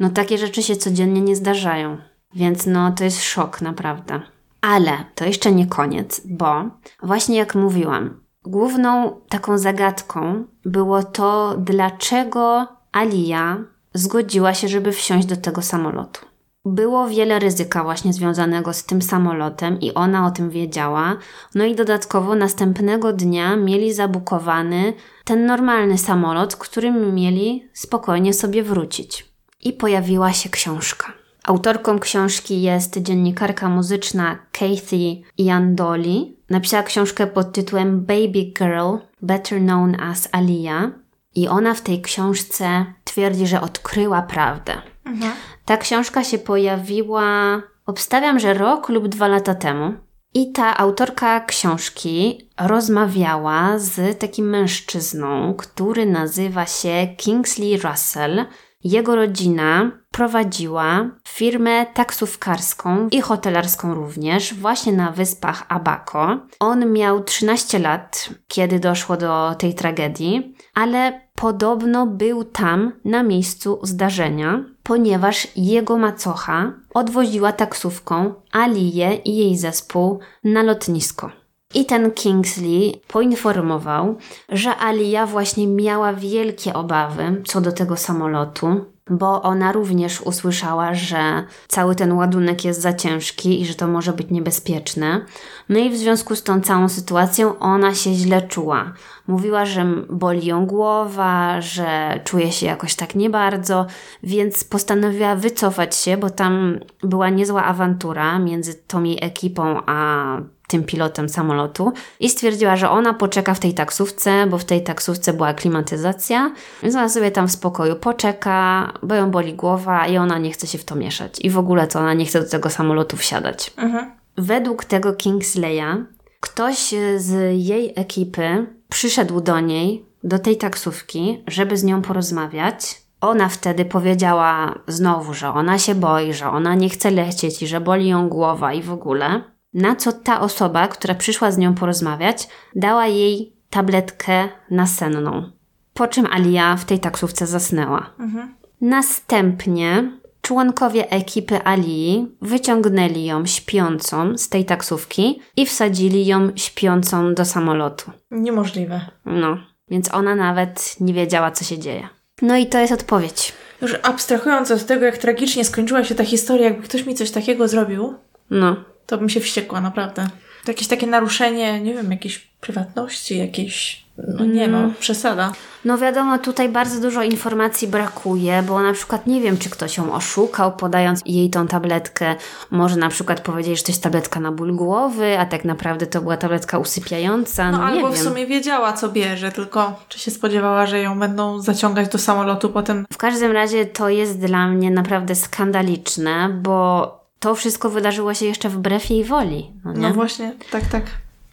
A: No takie rzeczy się codziennie nie zdarzają, więc no to jest szok naprawdę. Ale to jeszcze nie koniec, bo właśnie jak mówiłam, główną taką zagadką było to, dlaczego Alia zgodziła się, żeby wsiąść do tego samolotu. Było wiele ryzyka właśnie związanego z tym samolotem i ona o tym wiedziała. No i dodatkowo następnego dnia mieli zabukowany ten normalny samolot, którym mieli spokojnie sobie wrócić. I pojawiła się książka. Autorką książki jest dziennikarka muzyczna Kathy Iandoli. Napisała książkę pod tytułem Baby Girl, better known as Aliyah. I ona w tej książce twierdzi, że odkryła prawdę. Mhm. Ta książka się pojawiła, obstawiam, że rok lub dwa lata temu. I ta autorka książki rozmawiała z takim mężczyzną, który nazywa się Kingsley Russell. Jego rodzina prowadziła firmę taksówkarską i hotelarską również, właśnie na wyspach Abaco. On miał 13 lat, kiedy doszło do tej tragedii, ale podobno był tam na miejscu zdarzenia, ponieważ jego macocha odwoziła taksówką Aliję i jej zespół na lotnisko. I ten Kingsley poinformował, że Alia właśnie miała wielkie obawy co do tego samolotu, bo ona również usłyszała, że cały ten ładunek jest za ciężki i że to może być niebezpieczne. No i w związku z tą całą sytuacją ona się źle czuła. Mówiła, że boli ją głowa, że czuje się jakoś tak nie bardzo, więc postanowiła wycofać się, bo tam była niezła awantura między tą jej ekipą a tym pilotem samolotu i stwierdziła, że ona poczeka w tej taksówce, bo w tej taksówce była klimatyzacja, więc ona sobie tam w spokoju poczeka, bo ją boli głowa i ona nie chce się w to mieszać. I w ogóle to ona nie chce do tego samolotu wsiadać. Mhm. Według tego Kingsleya ktoś z jej ekipy przyszedł do niej, do tej taksówki, żeby z nią porozmawiać. Ona wtedy powiedziała znowu, że ona się boi, że ona nie chce lecieć i że boli ją głowa i w ogóle. Na co ta osoba, która przyszła z nią porozmawiać, dała jej tabletkę nasenną. Po czym Alia w tej taksówce zasnęła.
B: Mhm.
A: Następnie członkowie ekipy Ali wyciągnęli ją śpiącą z tej taksówki i wsadzili ją śpiącą do samolotu.
B: Niemożliwe.
A: No, więc ona nawet nie wiedziała, co się dzieje. No i to jest odpowiedź.
B: Już abstrahując od tego, jak tragicznie skończyła się ta historia, jakby ktoś mi coś takiego zrobił,
A: No,
B: to bym się wściekła, naprawdę. To jakieś takie naruszenie, nie wiem, jakiejś prywatności, jakieś, no nie no, przesada.
A: No wiadomo, tutaj bardzo dużo informacji brakuje, bo na przykład nie wiem, czy ktoś ją oszukał, podając jej tą tabletkę. Może na przykład powiedzieć, że to jest tabletka na ból głowy, a tak naprawdę to była tabletka usypiająca. No,
B: No, albo w sumie wiedziała, co bierze, tylko czy się spodziewała, że ją będą zaciągać do samolotu potem.
A: W każdym razie to jest dla mnie naprawdę skandaliczne, bo to wszystko wydarzyło się jeszcze wbrew jej woli. No?
B: No właśnie, tak, tak.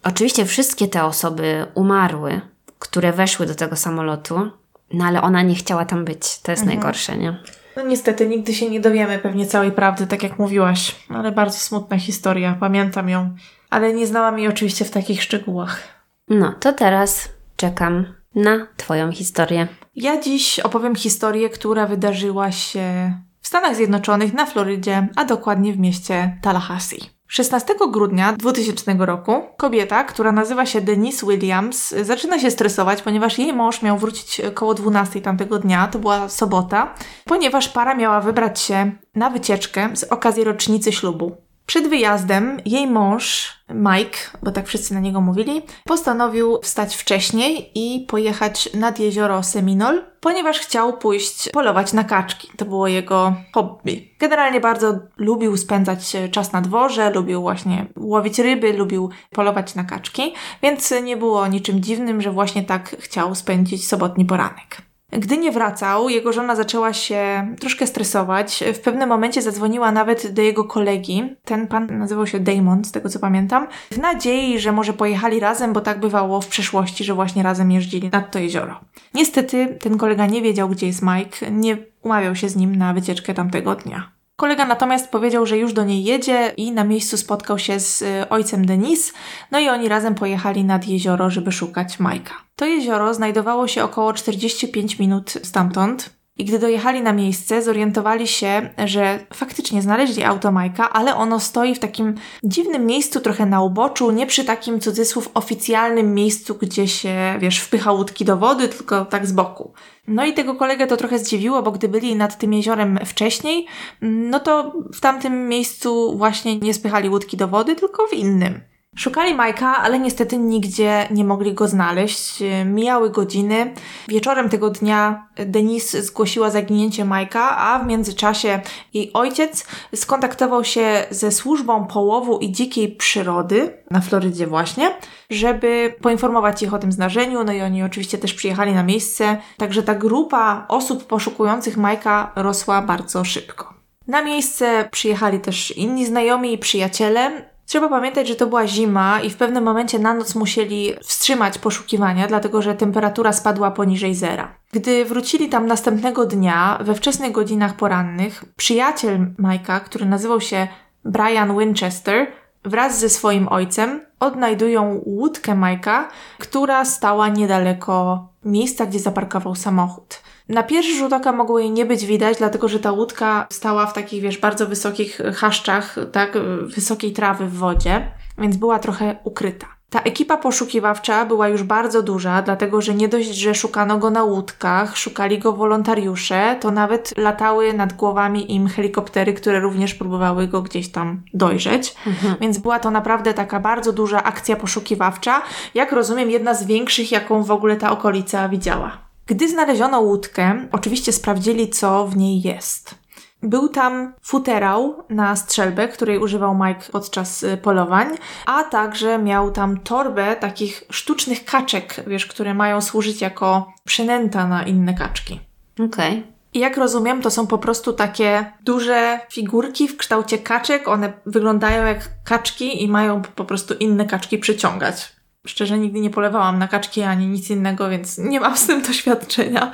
A: Oczywiście wszystkie te osoby umarły, które weszły do tego samolotu, no ale ona nie chciała tam być. To jest
B: Mhm.
A: najgorsze, nie?
B: No niestety nigdy się nie dowiemy pewnie całej prawdy, tak jak mówiłaś, ale bardzo smutna historia, pamiętam ją, ale nie znałam jej oczywiście w takich szczegółach.
A: No, to teraz czekam na Twoją historię.
B: Ja dziś opowiem historię, która wydarzyła się w Stanach Zjednoczonych, na Florydzie, a dokładnie w mieście Tallahassee. 16 grudnia 2000 roku kobieta, która nazywa się Denise Williams, zaczyna się stresować, ponieważ jej mąż miał wrócić koło 12 tamtego dnia, to była sobota, ponieważ para miała wybrać się na wycieczkę z okazji rocznicy ślubu. Przed wyjazdem jej mąż, Mike, bo tak wszyscy na niego mówili, postanowił wstać wcześniej i pojechać nad jezioro Seminole, ponieważ chciał pójść polować na kaczki. To było jego hobby. Generalnie bardzo lubił spędzać czas na dworze, lubił właśnie łowić ryby, lubił polować na kaczki, więc nie było niczym dziwnym, że właśnie tak chciał spędzić sobotni poranek. Gdy nie wracał, jego żona zaczęła się troszkę stresować. W pewnym momencie zadzwoniła nawet do jego kolegi. Ten pan nazywał się Damon, z tego co pamiętam, w nadziei, że może pojechali razem, bo tak bywało w przeszłości, że właśnie razem jeździli nad to jezioro. Niestety ten kolega nie wiedział, gdzie jest Mike, nie umawiał się z nim na wycieczkę tamtego dnia. Kolega natomiast powiedział, że już do niej jedzie i na miejscu spotkał się z y, ojcem Denise, no i oni razem pojechali nad jezioro, żeby szukać Majka. To jezioro znajdowało się około 45 minut stamtąd. I gdy dojechali na miejsce, zorientowali się, że faktycznie znaleźli auto Majka, ale ono stoi w takim dziwnym miejscu, trochę na uboczu, nie przy takim cudzysłów oficjalnym miejscu, gdzie się, wiesz, wpycha łódki do wody, tylko tak z boku. No i tego kolegę to trochę zdziwiło, bo gdy byli nad tym jeziorem wcześniej, no to w tamtym miejscu właśnie nie spychali łódki do wody, tylko w innym. Szukali Majka, ale niestety nigdzie nie mogli go znaleźć. Mijały godziny. Wieczorem tego dnia Denise zgłosiła zaginięcie Majka, a w międzyczasie jej ojciec skontaktował się ze służbą połowu i dzikiej przyrody na Florydzie właśnie, żeby poinformować ich o tym zdarzeniu. No i oni oczywiście też przyjechali na miejsce. Także ta grupa osób poszukujących Majka rosła bardzo szybko. Na miejsce przyjechali też inni znajomi i przyjaciele. Trzeba pamiętać, że to była zima i w pewnym momencie na noc musieli wstrzymać poszukiwania, dlatego że temperatura spadła poniżej zera. Gdy wrócili tam następnego dnia, we wczesnych godzinach porannych, przyjaciel Majka, który nazywał się Brian Winchester, wraz ze swoim ojcem odnajdują łódkę Majka, która stała niedaleko miejsca, gdzie zaparkował samochód. Na pierwszy rzut oka mogło jej nie być widać, dlatego że ta łódka stała w takich, wiesz, bardzo wysokich chaszczach, tak, wysokiej trawy w wodzie, więc była trochę ukryta. Ta ekipa poszukiwawcza była już bardzo duża, dlatego że nie dość, że szukano go na łódkach, szukali go wolontariusze, to nawet latały nad głowami im helikoptery, które również próbowały go gdzieś tam dojrzeć. Więc była to naprawdę taka bardzo duża akcja poszukiwawcza, jak rozumiem, jedna z większych, jaką w ogóle ta okolica widziała. Gdy znaleziono łódkę, oczywiście sprawdzili, co w niej jest. Był tam futerał na strzelbę, której używał Mike podczas y, polowań, a także miał tam torbę takich sztucznych kaczek, wiesz, które mają służyć jako przynęta na inne kaczki.
A: Okej.
B: I jak rozumiem, to są po prostu takie duże figurki w kształcie kaczek. One wyglądają jak kaczki i mają po prostu inne kaczki przyciągać. Szczerze nigdy nie polewałam na kaczki ani nic innego, więc nie mam z tym doświadczenia.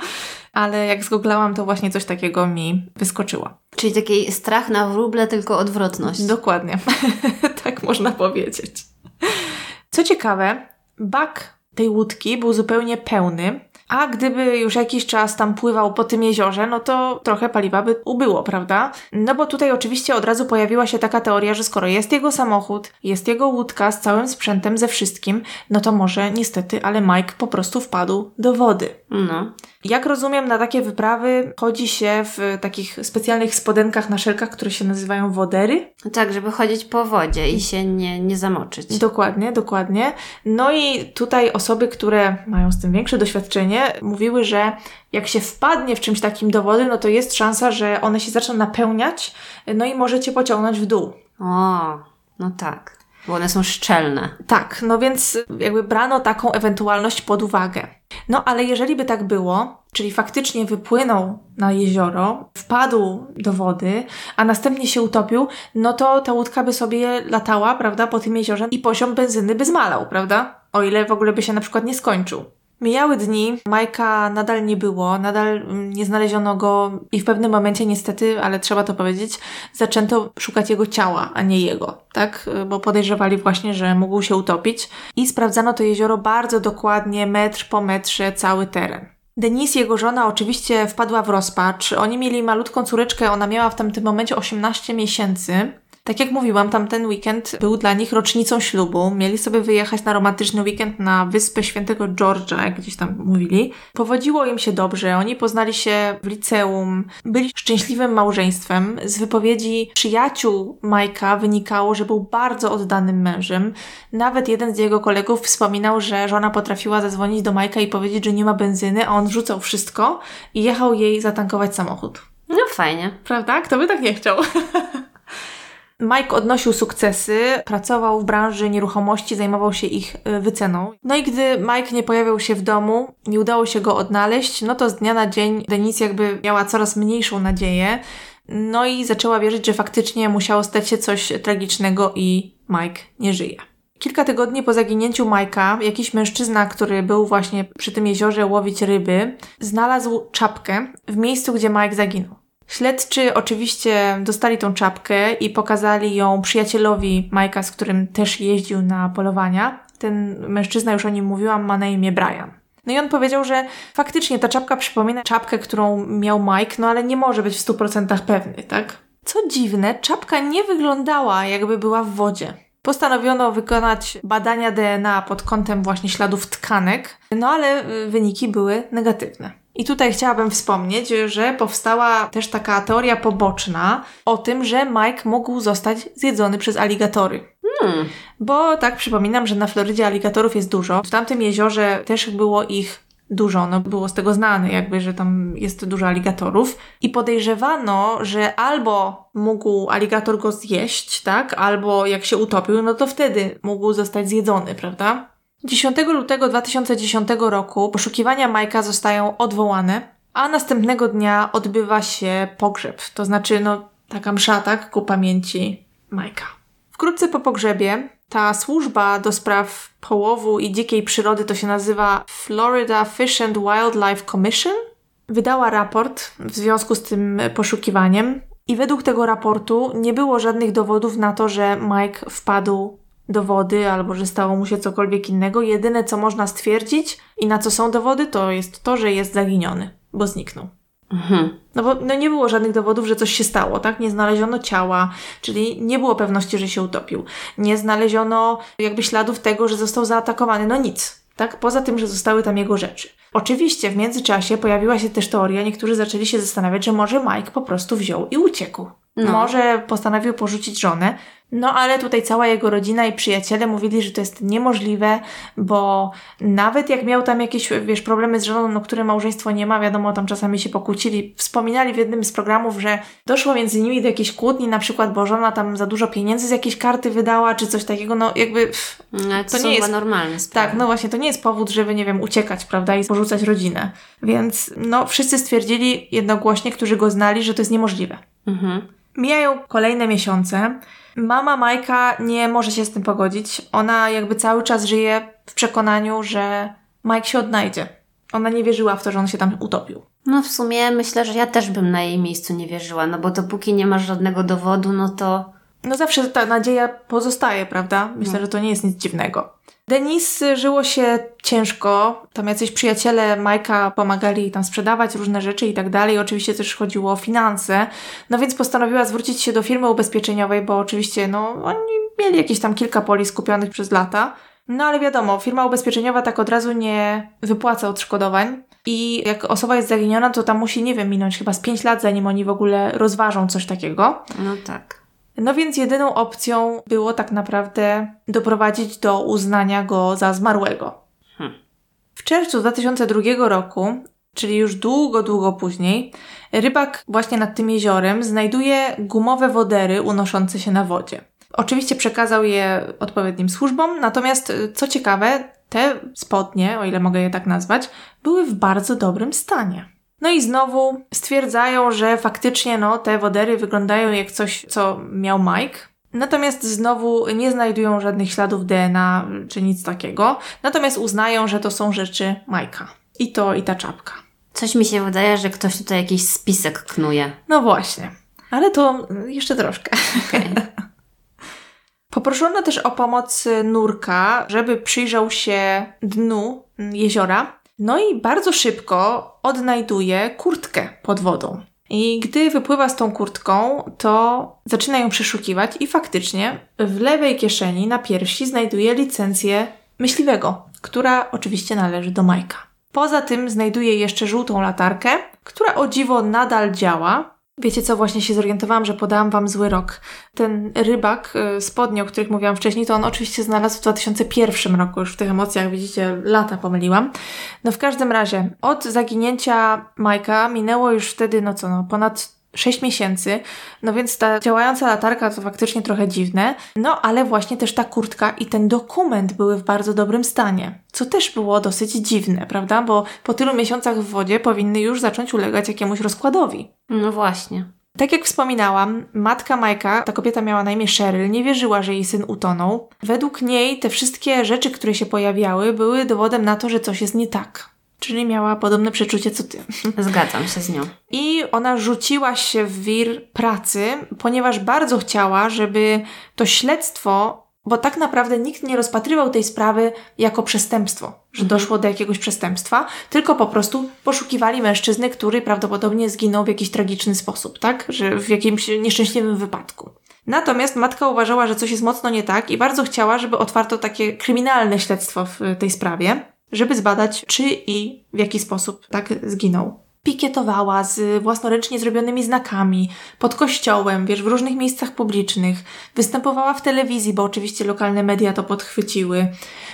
B: Ale jak zgooglałam, to właśnie coś takiego mi wyskoczyło.
A: Czyli taki strach na wróble, tylko odwrotność.
B: Dokładnie. tak można powiedzieć. Co ciekawe, bak tej łódki był zupełnie pełny, a gdyby już jakiś czas tam pływał po tym jeziorze, no to trochę paliwa by ubyło, prawda? No bo tutaj oczywiście od razu pojawiła się taka teoria, że skoro jest jego samochód, jest jego łódka z całym sprzętem, ze wszystkim, no to może niestety, ale Mike po prostu wpadł do wody.
A: No.
B: Jak rozumiem, na takie wyprawy chodzi się w takich specjalnych spodenkach na szelkach, które się nazywają wodery.
A: Tak, żeby chodzić po wodzie i się nie, nie zamoczyć.
B: Dokładnie, dokładnie. No i tutaj osoby, które mają z tym większe doświadczenie, mówiły, że jak się wpadnie w czymś takim do wody, no to jest szansa, że one się zaczną napełniać, no i możecie pociągnąć w dół.
A: O, no tak. Bo one są szczelne.
B: Tak, no więc jakby brano taką ewentualność pod uwagę. No ale jeżeli by tak było, czyli faktycznie wypłynął na jezioro, wpadł do wody, a następnie się utopił, no to ta łódka by sobie latała, prawda, po tym jeziorze i poziom benzyny by zmalał, prawda? O ile w ogóle by się na przykład nie skończył. Mijały dni, Majka nadal nie było, nadal mm, nie znaleziono go i w pewnym momencie niestety, ale trzeba to powiedzieć, zaczęto szukać jego ciała, a nie jego, tak? Bo podejrzewali właśnie, że mógł się utopić i sprawdzano to jezioro bardzo dokładnie, metr po metrze, cały teren. Denis, jego żona, oczywiście wpadła w rozpacz. Oni mieli malutką córeczkę, ona miała w tamtym momencie 18 miesięcy. Tak jak mówiłam, tamten weekend był dla nich rocznicą ślubu. Mieli sobie wyjechać na romantyczny weekend na wyspę Świętego George'a, jak gdzieś tam mówili. Powodziło im się dobrze, oni poznali się w liceum, byli szczęśliwym małżeństwem. Z wypowiedzi przyjaciół Majka wynikało, że był bardzo oddanym mężem. Nawet jeden z jego kolegów wspominał, że żona potrafiła zadzwonić do Majka i powiedzieć, że nie ma benzyny, a on rzucał wszystko i jechał jej zatankować samochód.
A: No fajnie.
B: Prawda? Kto by tak nie chciał? Mike odnosił sukcesy, pracował w branży nieruchomości, zajmował się ich y, wyceną. No i gdy Mike nie pojawiał się w domu, nie udało się go odnaleźć, no to z dnia na dzień Denise jakby miała coraz mniejszą nadzieję. No i zaczęła wierzyć, że faktycznie musiało stać się coś tragicznego i Mike nie żyje. Kilka tygodni po zaginięciu Majka, jakiś mężczyzna, który był właśnie przy tym jeziorze łowić ryby, znalazł czapkę w miejscu, gdzie Mike zaginął. Śledczy oczywiście dostali tą czapkę i pokazali ją przyjacielowi Majka, z którym też jeździł na polowania. Ten mężczyzna, już o nim mówiłam, ma na imię Brian. No i on powiedział, że faktycznie ta czapka przypomina czapkę, którą miał Mike, no ale nie może być w 100% pewny, tak? Co dziwne, czapka nie wyglądała jakby była w wodzie. Postanowiono wykonać badania DNA pod kątem właśnie śladów tkanek, no ale y, wyniki były negatywne. I tutaj chciałabym wspomnieć, że powstała też taka teoria poboczna o tym, że Mike mógł zostać zjedzony przez aligatory.
A: Hmm.
B: Bo tak przypominam, że na Florydzie aligatorów jest dużo. W tamtym jeziorze też było ich dużo, no było z tego znane jakby, że tam jest dużo aligatorów i podejrzewano, że albo mógł aligator go zjeść, tak, albo jak się utopił, no to wtedy mógł zostać zjedzony, prawda? 10 lutego 2010 roku poszukiwania Majka zostają odwołane, a następnego dnia odbywa się pogrzeb, to znaczy no taka msza, tak, ku pamięci Majka. Wkrótce po pogrzebie ta służba do spraw połowu i dzikiej przyrody to się nazywa Florida Fish and Wildlife Commission. Wydała raport w związku z tym poszukiwaniem i według tego raportu nie było żadnych dowodów na to, że Mike wpadł do wody albo że stało mu się cokolwiek innego. Jedyne co można stwierdzić i na co są dowody to jest to, że jest zaginiony, bo zniknął.
A: Mhm.
B: No bo no nie było żadnych dowodów, że coś się stało, tak? Nie znaleziono ciała, czyli nie było pewności, że się utopił. Nie znaleziono jakby śladów tego, że został zaatakowany. No nic, tak? Poza tym, że zostały tam jego rzeczy. Oczywiście w międzyczasie pojawiła się też teoria, niektórzy zaczęli się zastanawiać, że może Mike po prostu wziął i uciekł.
A: No.
B: Może postanowił porzucić żonę, no ale tutaj cała jego rodzina i przyjaciele mówili, że to jest niemożliwe, bo nawet jak miał tam jakieś, wiesz, problemy z żoną, no które małżeństwo nie ma, wiadomo, tam czasami się pokłócili. Wspominali w jednym z programów, że doszło między nimi do jakiejś kłótni, na przykład, bo żona tam za dużo pieniędzy z jakiejś karty wydała, czy coś takiego, no jakby... Pff,
A: No, to,
B: To nie jest-
A: normalne
B: tak, no właśnie, to nie jest powód, żeby, nie wiem, uciekać, prawda, i porzucać rodzinę. Więc, no, wszyscy stwierdzili jednogłośnie, którzy go znali, że to jest niemożliwe.
A: Mhm.
B: Mijają kolejne miesiące. Mama Majka nie może się z tym pogodzić. Ona jakby cały czas żyje w przekonaniu, że Mike się odnajdzie. Ona nie wierzyła w to, że on się tam utopił.
A: No w sumie myślę, że ja też bym na jej miejscu nie wierzyła, no bo dopóki nie masz żadnego dowodu, no to
B: no zawsze ta nadzieja pozostaje, prawda? Myślę,
A: No.
B: że to nie jest nic dziwnego. Denis żyło się ciężko. Tam jacyś przyjaciele Majka pomagali tam sprzedawać różne rzeczy i tak dalej. Oczywiście też chodziło o finanse. No więc postanowiła zwrócić się do firmy ubezpieczeniowej, bo oczywiście, no, oni mieli jakieś tam kilka polis kupionych przez lata. No ale wiadomo, firma ubezpieczeniowa tak od razu nie wypłaca odszkodowań. I jak osoba jest zaginiona, to tam musi, nie wiem, minąć chyba z 5 lat, zanim oni w ogóle rozważą coś takiego.
A: No tak.
B: No więc jedyną opcją było tak naprawdę doprowadzić do uznania go za zmarłego.
A: Hmm.
B: W czerwcu 2002 roku, czyli już długo, długo później, rybak właśnie nad tym jeziorem znajduje gumowe wodery unoszące się na wodzie. Oczywiście przekazał je odpowiednim służbom, natomiast y, co ciekawe, te spodnie, o ile mogę je tak nazwać, były w bardzo dobrym stanie. No i znowu stwierdzają, że faktycznie no, te wodery wyglądają jak coś, co miał Mike. Natomiast znowu nie znajdują żadnych śladów DNA czy nic takiego. Natomiast uznają, że to są rzeczy Majka. I to, i ta czapka.
A: Coś mi się wydaje, że ktoś tutaj jakiś spisek knuje.
B: No właśnie. Ale to jeszcze troszkę.
A: Okej.
B: Poproszono też o pomoc nurka, żeby przyjrzał się dnu jeziora. No i bardzo szybko odnajduje kurtkę pod wodą. I gdy wypływa z tą kurtką, to zaczyna ją przeszukiwać i faktycznie w lewej kieszeni na piersi znajduje licencję myśliwego, która oczywiście należy do Majka. Poza tym znajduje jeszcze żółtą latarkę, która o dziwo nadal działa. Wiecie co, właśnie się zorientowałam, że podałam wam zły rok. Ten rybak, y, spodnie, o których mówiłam wcześniej, to on oczywiście znalazł w 2001 roku, już w tych emocjach, widzicie, lata pomyliłam. No w każdym razie, od zaginięcia Majka minęło już wtedy, no co, no ponad 6 miesięcy, no więc ta działająca latarka to faktycznie trochę dziwne, no ale właśnie też ta kurtka i ten dokument były w bardzo dobrym stanie, co też było dosyć dziwne, prawda? Bo po tylu miesiącach w wodzie powinny już zacząć ulegać jakiemuś rozkładowi.
A: No właśnie.
B: Tak jak wspominałam, matka Majka, ta kobieta miała na imię Cheryl, nie wierzyła, że jej syn utonął. Według niej te wszystkie rzeczy, które się pojawiały, były dowodem na to, że coś jest nie tak. Czyli miała podobne przeczucie co ty.
A: Zgadzam się z nią.
B: I ona rzuciła się w wir pracy, ponieważ bardzo chciała, żeby to śledztwo, bo tak naprawdę nikt nie rozpatrywał tej sprawy jako przestępstwo, że doszło do jakiegoś przestępstwa, tylko po prostu poszukiwali mężczyzny, który prawdopodobnie zginął w jakiś tragiczny sposób, tak? Że w jakimś nieszczęśliwym wypadku. Natomiast matka uważała, że coś jest mocno nie tak i bardzo chciała, żeby otwarto takie kryminalne śledztwo w tej sprawie żeby zbadać, czy i w jaki sposób tak zginął. Pikietowała z własnoręcznie zrobionymi znakami, pod kościołem, wiesz, w różnych miejscach publicznych. Występowała w telewizji, bo oczywiście lokalne media to podchwyciły.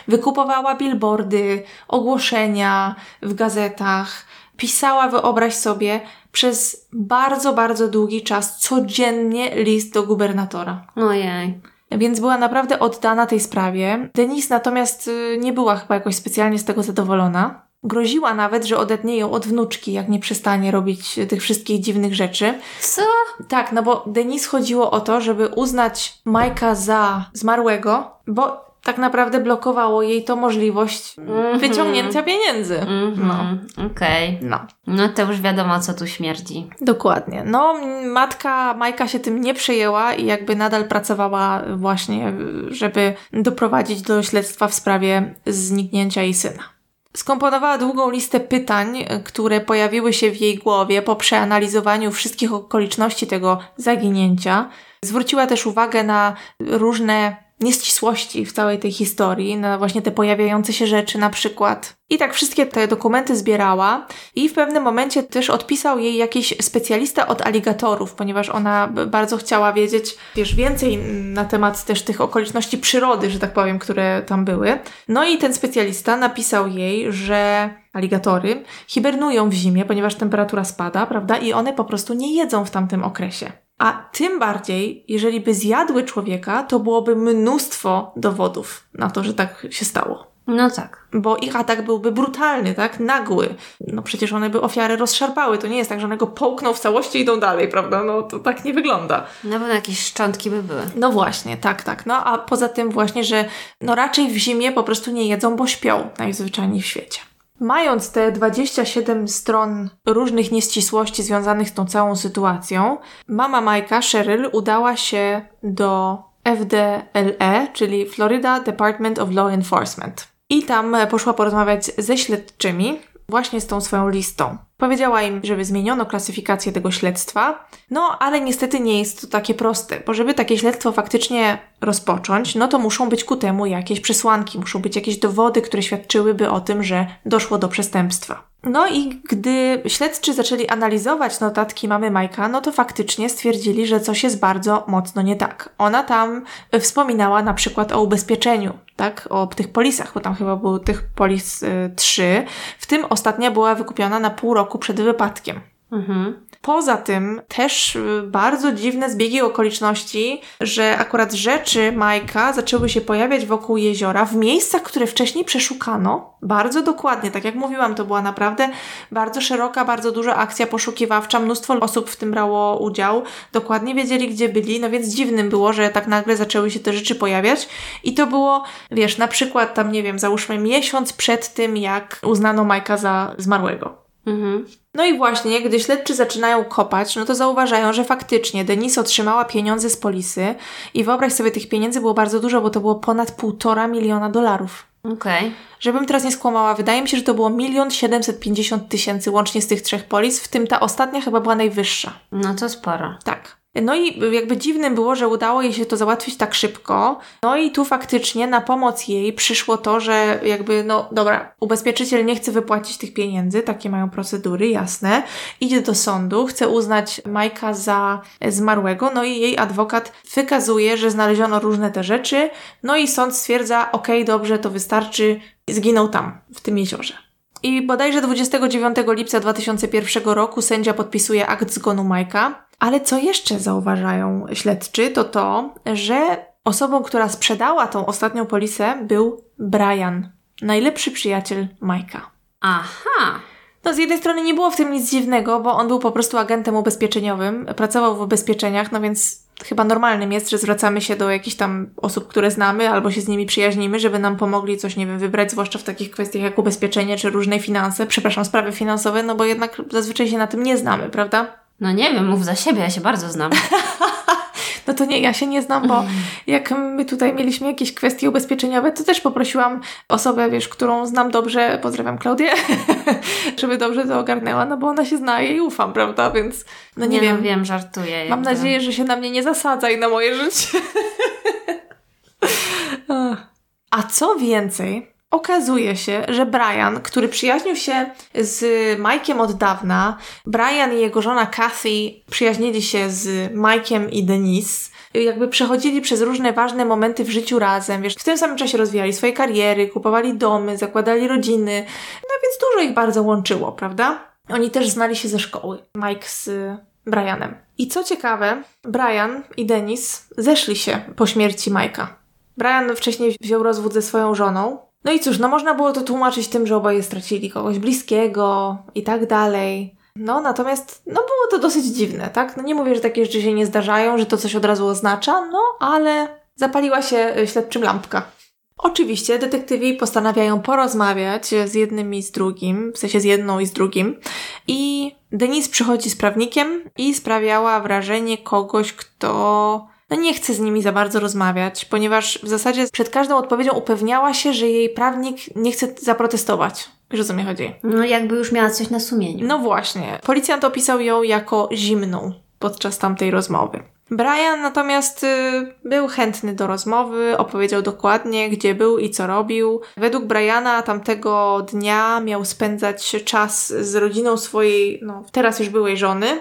B: Wykupowała billboardy, ogłoszenia w gazetach. Pisała, wyobraź sobie, przez bardzo, bardzo długi czas codziennie list do gubernatora.
A: Ojej.
B: Więc była naprawdę oddana tej sprawie. Denise natomiast y, nie była chyba jakoś specjalnie z tego zadowolona. Groziła nawet, że odetnie ją od wnuczki, jak nie przestanie robić tych wszystkich dziwnych rzeczy.
A: Co?
B: Tak, no bo Denise chodziło o to, żeby uznać Majka za zmarłego, bo tak naprawdę blokowało jej to możliwość
A: Mhm.
B: wyciągnięcia pieniędzy. No.
A: Mhm. Okej.
B: No.
A: No to już wiadomo, co tu śmierdzi.
B: Dokładnie. No, matka Majka się tym nie przejęła i jakby nadal pracowała właśnie, żeby doprowadzić do śledztwa w sprawie zniknięcia jej syna. Skomponowała długą listę pytań, które pojawiły się w jej głowie po przeanalizowaniu wszystkich okoliczności tego zaginięcia. Zwróciła też uwagę na różne nieścisłości w całej tej historii, na właśnie te pojawiające się rzeczy na przykład. I tak wszystkie te dokumenty zbierała i w pewnym momencie też odpisał jej jakiś specjalista od aligatorów, ponieważ ona bardzo chciała wiedzieć, wiesz, więcej na temat też tych okoliczności przyrody, że tak powiem, które tam były. No i ten specjalista napisał jej, że aligatory hibernują w zimie, ponieważ temperatura spada, prawda? I one po prostu nie jedzą w tamtym okresie. A tym bardziej, jeżeli by zjadły człowieka, to byłoby mnóstwo dowodów na to, że tak się stało.
A: No tak.
B: Bo ich atak byłby brutalny, tak? Nagły. No przecież one by ofiarę rozszarpały. To nie jest tak, że one go połkną w całości i idą dalej, prawda? No to tak nie wygląda.
A: Na pewno jakieś szczątki by były.
B: No właśnie, tak, tak. No a poza tym właśnie, że no raczej w zimie po prostu nie jedzą, bo śpią najzwyczajniej w świecie. Mając te 27 stron różnych nieścisłości związanych z tą całą sytuacją, mama Majka, Cheryl, udała się do FDLE, czyli Florida Department of Law Enforcement. I tam poszła porozmawiać ze śledczymi, właśnie z tą swoją listą. Powiedziała im, żeby zmieniono klasyfikację tego śledztwa, no ale niestety nie jest to takie proste, bo żeby takie śledztwo faktycznie rozpocząć, no to muszą być ku temu jakieś przesłanki, muszą być jakieś dowody, które świadczyłyby o tym, że doszło do przestępstwa. No i gdy śledczy zaczęli analizować notatki mamy Majka, no to faktycznie stwierdzili, że coś jest bardzo mocno nie tak. Ona tam wspominała na przykład o ubezpieczeniu, tak, o tych polisach, bo tam chyba było tych polis y, trzy, w tym ostatnia była wykupiona na pół roku przed wypadkiem. Mhm. Poza tym też y, bardzo dziwne zbiegi okoliczności, że akurat rzeczy Majka zaczęły się pojawiać wokół jeziora w miejscach, które wcześniej przeszukano bardzo dokładnie. Tak jak mówiłam, to była naprawdę bardzo szeroka, bardzo duża akcja poszukiwawcza. Mnóstwo osób w tym brało udział. Dokładnie wiedzieli, gdzie byli, no więc dziwnym było, że tak nagle zaczęły się te rzeczy pojawiać. I to było, wiesz, na przykład tam, nie wiem, załóżmy miesiąc przed tym, jak uznano Majka za zmarłego. Mhm. No i właśnie, gdy śledczy zaczynają kopać, no to zauważają, że faktycznie Denise otrzymała pieniądze z polisy i wyobraź sobie, tych pieniędzy było bardzo dużo, bo to było ponad półtora miliona dolarów.
A: Okej. Okay.
B: Żebym teraz nie skłamała, wydaje mi się, że to było milion siedemset pięćdziesiąt tysięcy łącznie z tych trzech polis, w tym ta ostatnia chyba była najwyższa.
A: No to sporo.
B: Tak. No i jakby dziwnym było, że udało jej się to załatwić tak szybko. No i tu faktycznie na pomoc jej przyszło to, że jakby, no dobra, ubezpieczyciel nie chce wypłacić tych pieniędzy, takie mają procedury, jasne. Idzie do sądu, chce uznać Majka za zmarłego, no i jej adwokat wykazuje, że znaleziono różne te rzeczy, no i sąd stwierdza, okej, okay, dobrze, to wystarczy, zginął tam, w tym jeziorze. I bodajże 29 lipca 2001 roku sędzia podpisuje akt zgonu Majka. Ale co jeszcze zauważają śledczy, to to, że osobą, która sprzedała tą ostatnią polisę, był Brian, najlepszy przyjaciel Majka.
A: Aha.
B: No, z jednej strony nie było w tym nic dziwnego, bo on był po prostu agentem ubezpieczeniowym, pracował w ubezpieczeniach, no więc chyba normalnym jest, że zwracamy się do jakichś tam osób, które znamy, albo się z nimi przyjaźnimy, żeby nam pomogli coś, nie wiem, wybrać, zwłaszcza w takich kwestiach jak ubezpieczenie czy różne finanse, przepraszam, sprawy finansowe, no bo jednak zazwyczaj się na tym nie znamy, prawda?
A: No nie wiem, mów za siebie, ja się bardzo znam.
B: no to nie, ja się nie znam, bo jak my tutaj mieliśmy jakieś kwestie ubezpieczeniowe, to też poprosiłam osobę, wiesz, którą znam dobrze, pozdrawiam Klaudię, żeby dobrze to ogarnęła, no bo ona się zna i ufam, prawda? Więc no nie, nie wiem.
A: No, wiem, żartuję.
B: Mam nadzieję, że się na mnie nie zasadza i na moje życie. A co więcej, Okazuje się, że Brian, który przyjaźnił się z Mike'iem od dawna, Brian i jego żona Kathy przyjaźnili się z Mike'iem i Denise, jakby przechodzili przez różne ważne momenty w życiu razem, wiesz, w tym samym czasie rozwijali swoje kariery, kupowali domy, zakładali rodziny, no więc dużo ich bardzo łączyło, prawda? Oni też znali się ze szkoły, Mike z Brianem. I co ciekawe, Brian i Denise zeszli się po śmierci Mike'a. Brian wcześniej wziął rozwód ze swoją żoną, no i cóż, no można było to tłumaczyć tym, że oboje stracili kogoś bliskiego i tak dalej. No natomiast, no było to dosyć dziwne, tak? No nie mówię, że takie rzeczy się nie zdarzają, że to coś od razu oznacza, no ale zapaliła się e, śledczym lampka. Oczywiście detektywi postanawiają porozmawiać z jednym i z drugim, w sensie z jedną i z drugim. I Denise przychodzi z prawnikiem i sprawiała wrażenie kogoś, kto no nie chce z nimi za bardzo rozmawiać, ponieważ w zasadzie przed każdą odpowiedzią upewniała się, że jej prawnik nie chce zaprotestować. Wiesz o co mi chodzi?
A: No jakby już miała coś na sumieniu.
B: No właśnie. Policjant opisał ją jako zimną podczas tamtej rozmowy. Brian natomiast y, był chętny do rozmowy, opowiedział dokładnie, gdzie był i co robił. Według Briana tamtego dnia miał spędzać czas z rodziną swojej, no teraz już byłej żony.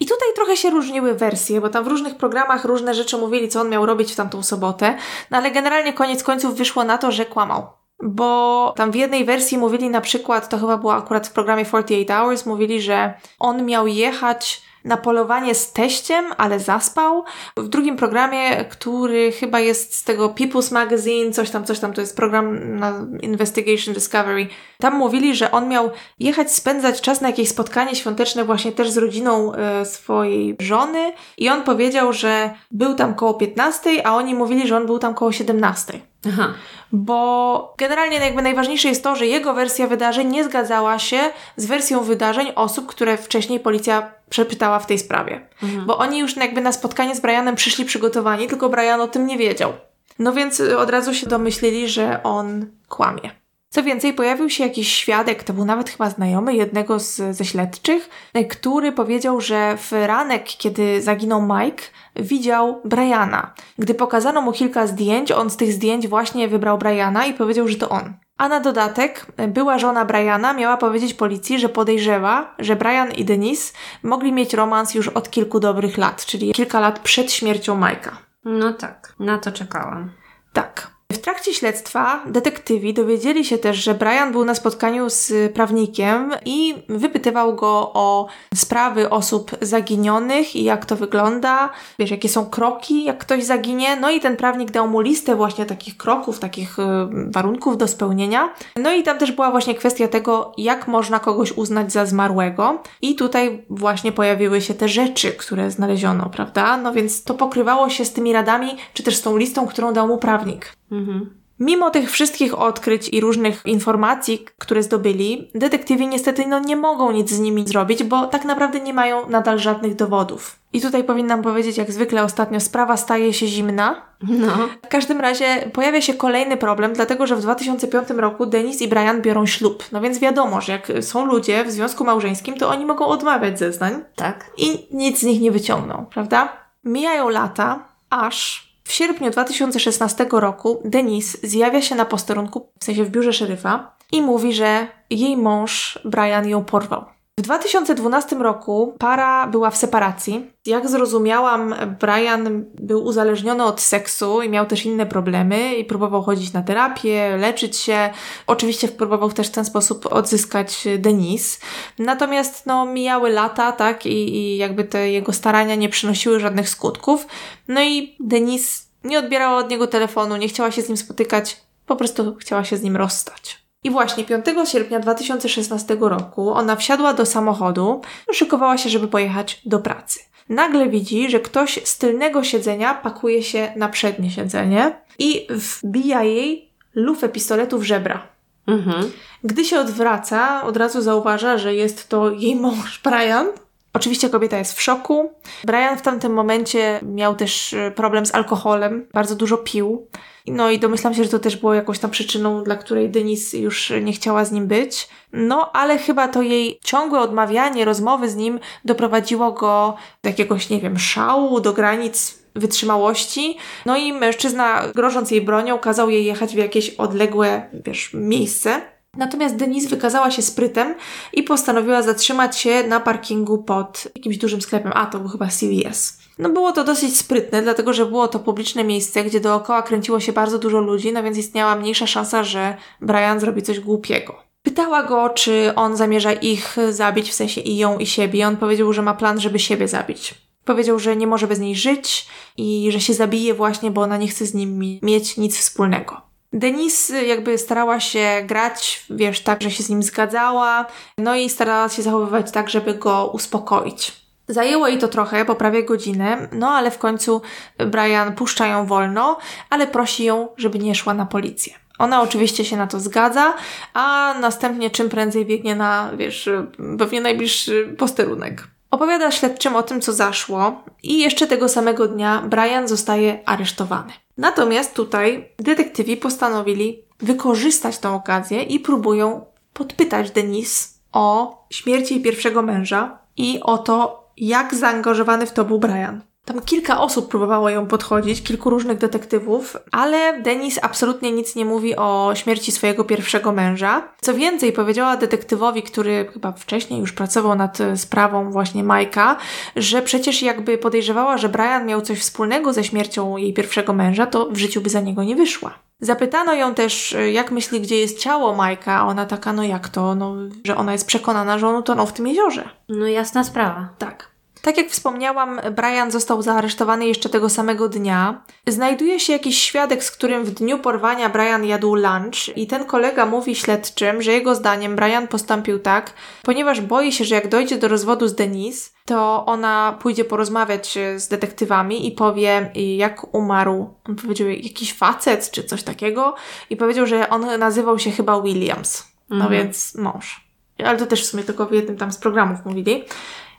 B: I tutaj trochę się różniły wersje, bo tam w różnych programach różne rzeczy mówili, co on miał robić w tamtą sobotę, no ale generalnie koniec końców wyszło na to, że kłamał bo tam w jednej wersji mówili na przykład, to chyba było akurat w programie 48 Hours, mówili, że on miał jechać na polowanie z teściem, ale zaspał. W drugim programie, który chyba jest z tego People's Magazine, coś tam, coś tam, to jest program na Investigation Discovery, tam mówili, że on miał jechać spędzać czas na jakieś spotkanie świąteczne właśnie też z rodziną e, swojej żony i on powiedział, że był tam koło 15, a oni mówili, że on był tam koło 17.
A: Aha.
B: Bo generalnie jakby najważniejsze jest to, że jego wersja wydarzeń nie zgadzała się z wersją wydarzeń osób, które wcześniej policja przepytała w tej sprawie.
A: Mhm.
B: Bo oni już jakby na spotkanie z Brianem przyszli przygotowani, tylko Brian o tym nie wiedział. No więc y, od razu się domyślili, że on kłamie. Co więcej, pojawił się jakiś świadek, to był nawet chyba znajomy jednego z, ze śledczych, y, który powiedział, że w ranek, kiedy zaginął Mike, widział Briana. Gdy pokazano mu kilka zdjęć, on z tych zdjęć właśnie wybrał Briana i powiedział, że to on. A na dodatek, była żona Briana miała powiedzieć policji, że podejrzewa, że Brian i Denise mogli mieć romans już od kilku dobrych lat, czyli kilka lat przed śmiercią Mike'a.
A: No tak, na to czekałam.
B: Tak. W trakcie śledztwa detektywi dowiedzieli się też, że Brian był na spotkaniu z prawnikiem i wypytywał go o sprawy osób zaginionych i jak to wygląda, wiesz, jakie są kroki, jak ktoś zaginie. No i ten prawnik dał mu listę właśnie takich kroków, takich y, warunków do spełnienia. No i tam też była właśnie kwestia tego, jak można kogoś uznać za zmarłego. I tutaj właśnie pojawiły się te rzeczy, które znaleziono, prawda? No więc to pokrywało się z tymi radami, czy też z tą listą, którą dał mu prawnik.
A: Mhm.
B: Mimo tych wszystkich odkryć i różnych informacji, które zdobyli, detektywi niestety no, nie mogą nic z nimi zrobić, bo tak naprawdę nie mają nadal żadnych dowodów. I tutaj powinnam powiedzieć, jak zwykle ostatnio sprawa staje się zimna.
A: No.
B: W każdym razie pojawia się kolejny problem, dlatego że w 2005 roku Denis i Brian biorą ślub. No więc wiadomo, że jak są ludzie w związku małżeńskim, to oni mogą odmawiać zeznań
A: Tak.
B: i nic z nich nie wyciągną, prawda? Mijają lata, aż w sierpniu 2016 roku Denise zjawia się na posterunku, w sensie w biurze szeryfa, i mówi, że jej mąż Brian ją porwał. W 2012 roku para była w separacji. Jak zrozumiałam, Brian był uzależniony od seksu i miał też inne problemy i próbował chodzić na terapię, leczyć się. Oczywiście próbował też w ten sposób odzyskać Denise. Natomiast no, mijały lata, tak, i, i jakby te jego starania nie przynosiły żadnych skutków. No i Denise nie odbierała od niego telefonu, nie chciała się z nim spotykać, po prostu chciała się z nim rozstać. I właśnie 5 sierpnia 2016 roku ona wsiadła do samochodu, szykowała się, żeby pojechać do pracy. Nagle widzi, że ktoś z tylnego siedzenia pakuje się na przednie siedzenie i wbija jej lufę pistoletu w żebra.
A: Mhm.
B: Gdy się odwraca, od razu zauważa, że jest to jej mąż Brian. Oczywiście kobieta jest w szoku. Brian w tamtym momencie miał też e, problem z alkoholem, bardzo dużo pił. No i domyślam się, że to też było jakąś tam przyczyną, dla której Denise już nie chciała z nim być. No, ale chyba to jej ciągłe odmawianie rozmowy z nim doprowadziło go do jakiegoś, nie wiem, szału, do granic wytrzymałości. No i mężczyzna, grożąc jej bronią, kazał jej jechać w jakieś odległe, wiesz, miejsce. Natomiast Denise wykazała się sprytem i postanowiła zatrzymać się na parkingu pod jakimś dużym sklepem. A, to był chyba CVS. No było to dosyć sprytne, dlatego że było to publiczne miejsce, gdzie dookoła kręciło się bardzo dużo ludzi, no więc istniała mniejsza szansa, że Brian zrobi coś głupiego. Pytała go, czy on zamierza ich zabić, w sensie i ją, i siebie. On powiedział, że ma plan, żeby siebie zabić. Powiedział, że nie może bez niej żyć i że się zabije właśnie, bo ona nie chce z nim mi- mieć nic wspólnego. Denise jakby starała się grać, wiesz, tak, że się z nim zgadzała, no i starała się zachowywać tak, żeby go uspokoić. Zajęło jej to trochę, po prawie godzinę, no ale w końcu Brian puszcza ją wolno, ale prosi ją, żeby nie szła na policję. Ona oczywiście się na to zgadza, a następnie czym prędzej biegnie na, wiesz, pewnie najbliższy posterunek. Opowiada śledczym o tym, co zaszło i jeszcze tego samego dnia Brian zostaje aresztowany. Natomiast tutaj detektywi postanowili wykorzystać tę okazję i próbują podpytać Denise o śmierci jej pierwszego męża i o to, jak zaangażowany w to był Brian. Tam kilka osób próbowało ją podchodzić, kilku różnych detektywów, ale Denis absolutnie nic nie mówi o śmierci swojego pierwszego męża. Co więcej, powiedziała detektywowi, który chyba wcześniej już pracował nad e, sprawą właśnie Majka, że przecież jakby podejrzewała, że Brian miał coś wspólnego ze śmiercią jej pierwszego męża, to w życiu by za niego nie wyszła. Zapytano ją też, e, jak myśli, gdzie jest ciało Majka, a ona taka, no jak to, no, że ona jest przekonana, że on utonął w tym jeziorze.
A: No jasna sprawa.
B: Tak. Tak jak wspomniałam, Brian został zaaresztowany jeszcze tego samego dnia. Znajduje się jakiś świadek, z którym w dniu porwania Brian jadł lunch i ten kolega mówi śledczym, że jego zdaniem Brian postąpił tak, ponieważ boi się, że jak dojdzie do rozwodu z Denise, to ona pójdzie porozmawiać z detektywami i powie, jak umarł. On powiedział jakiś facet czy coś takiego i powiedział, że on nazywał się chyba Williams. No
A: Mhm.
B: więc mąż. Ale to też w sumie tylko w jednym tam z programów mówili.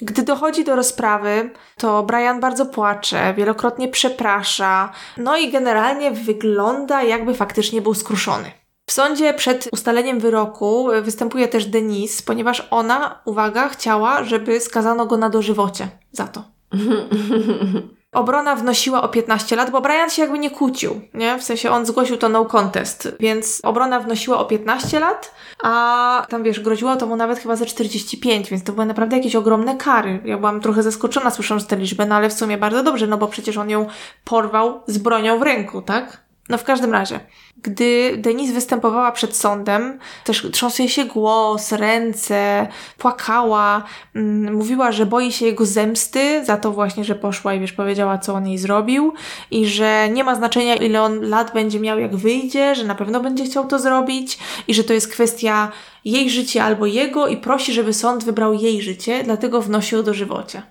B: Gdy dochodzi do rozprawy, to Brian bardzo płacze, wielokrotnie przeprasza, no i generalnie wygląda jakby faktycznie był skruszony. W sądzie przed ustaleniem wyroku występuje też Denise, ponieważ ona, uwaga, chciała, żeby skazano go na dożywocie za to. Obrona wnosiła o 15 lat, bo Brian się jakby nie kłócił, nie? W sensie on zgłosił to no contest, więc obrona wnosiła o 15 lat, a tam wiesz, groziło to mu nawet chyba za 45, więc to były naprawdę jakieś ogromne kary. Ja byłam trochę zaskoczona słysząc tę liczbę, no ale w sumie bardzo dobrze, no bo przecież on ją porwał z bronią w ręku, tak? No w każdym razie, gdy Denise występowała przed sądem, też trząsł jej się głos, ręce, płakała, mm, mówiła, że boi się jego zemsty za to właśnie, że poszła i wiesz, powiedziała, co on jej zrobił i że nie ma znaczenia, ile on lat będzie miał, jak wyjdzie, że na pewno będzie chciał to zrobić i że to jest kwestia jej życia albo jego i prosi, żeby sąd wybrał jej życie, dlatego wnosi o dożywocie.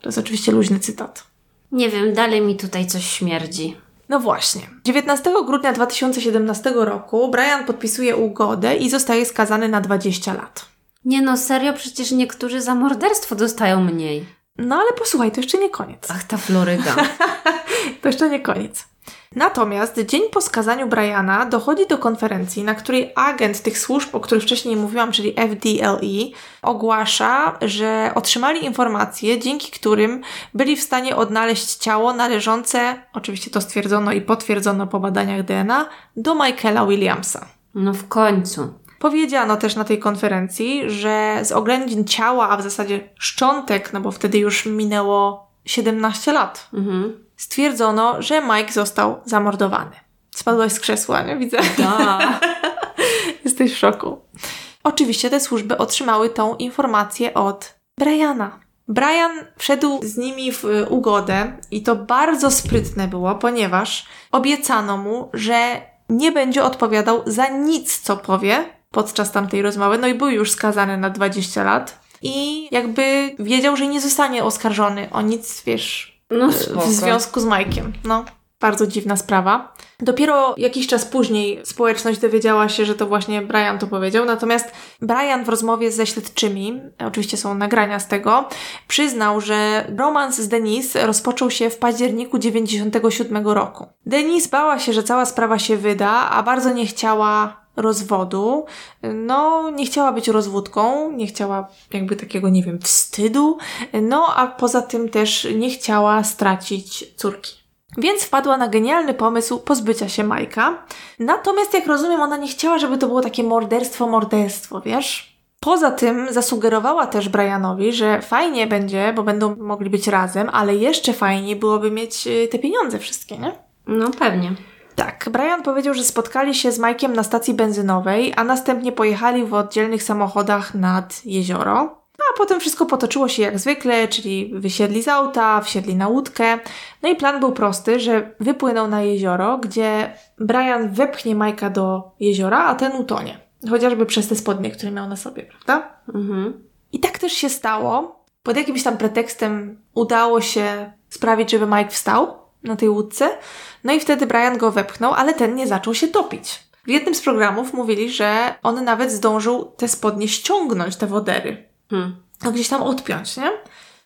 B: To jest oczywiście luźny cytat.
A: Nie wiem, dalej mi tutaj coś śmierdzi.
B: No właśnie. 19 grudnia 2017 roku Brian podpisuje ugodę i zostaje skazany na 20 lat.
A: Nie no, serio, przecież niektórzy za morderstwo dostają mniej.
B: No ale posłuchaj, to jeszcze nie koniec.
A: Ach, ta Floryda.
B: To jeszcze nie koniec. Natomiast dzień po skazaniu Briana dochodzi do konferencji, na której agent tych służb, o których wcześniej mówiłam, czyli FDLE, ogłasza, że otrzymali informacje, dzięki którym byli w stanie odnaleźć ciało należące, oczywiście to stwierdzono i potwierdzono po badaniach DNA, do Michaela Williamsa.
A: No w końcu.
B: Powiedziano też na tej konferencji, że z oględzin ciała, a w zasadzie szczątek, no bo wtedy już minęło 17 lat,
A: Mhm.
B: Stwierdzono, że Mike został zamordowany. Spadłaś z krzesła, nie? Widzę.
A: Da.
B: Jesteś w szoku. Oczywiście te służby otrzymały tą informację od Briana. Brian wszedł z nimi w y, ugodę i to bardzo sprytne było, ponieważ obiecano mu, że nie będzie odpowiadał za nic, co powie podczas tamtej rozmowy. No i był już skazany na 20 lat. I jakby wiedział, że nie zostanie oskarżony o nic, wiesz,
A: No spoko.
B: w związku z Mike'iem. No, bardzo dziwna sprawa. Dopiero jakiś czas później społeczność dowiedziała się, że to właśnie Brian to powiedział. Natomiast Brian w rozmowie ze śledczymi, oczywiście są nagrania z tego, przyznał, że romans z Denise rozpoczął się w październiku 97 roku. Denise bała się, że cała sprawa się wyda, a bardzo nie chciała rozwodu. No, nie chciała być rozwódką, nie chciała jakby takiego, nie wiem, wstydu, no a poza tym też nie chciała stracić córki. Więc wpadła na genialny pomysł pozbycia się Majka. Natomiast, jak rozumiem, ona nie chciała, żeby to było takie morderstwo, morderstwo, wiesz? Poza tym zasugerowała też Brianowi, że fajnie będzie, bo będą mogli być razem, ale jeszcze fajniej byłoby mieć y, te pieniądze wszystkie, nie?
A: No pewnie.
B: Tak, Brian powiedział, że spotkali się z Mike'iem na stacji benzynowej, a następnie pojechali w oddzielnych samochodach nad jezioro. No a potem wszystko potoczyło się jak zwykle, czyli wysiedli z auta, wsiedli na łódkę. No i plan był prosty, że wypłyną na jezioro, gdzie Brian wepchnie Majka do jeziora, a ten utonie. Chociażby przez te spodnie, które miał na sobie, prawda?
A: Mhm.
B: I tak też się stało. Pod jakimś tam pretekstem udało się sprawić, żeby Mike wstał na tej łódce. No i wtedy Brian go wepchnął, ale ten nie zaczął się topić. W jednym z programów mówili, że on nawet zdążył te spodnie ściągnąć, te wodery.
A: Hmm.
B: No gdzieś tam odpiąć, nie?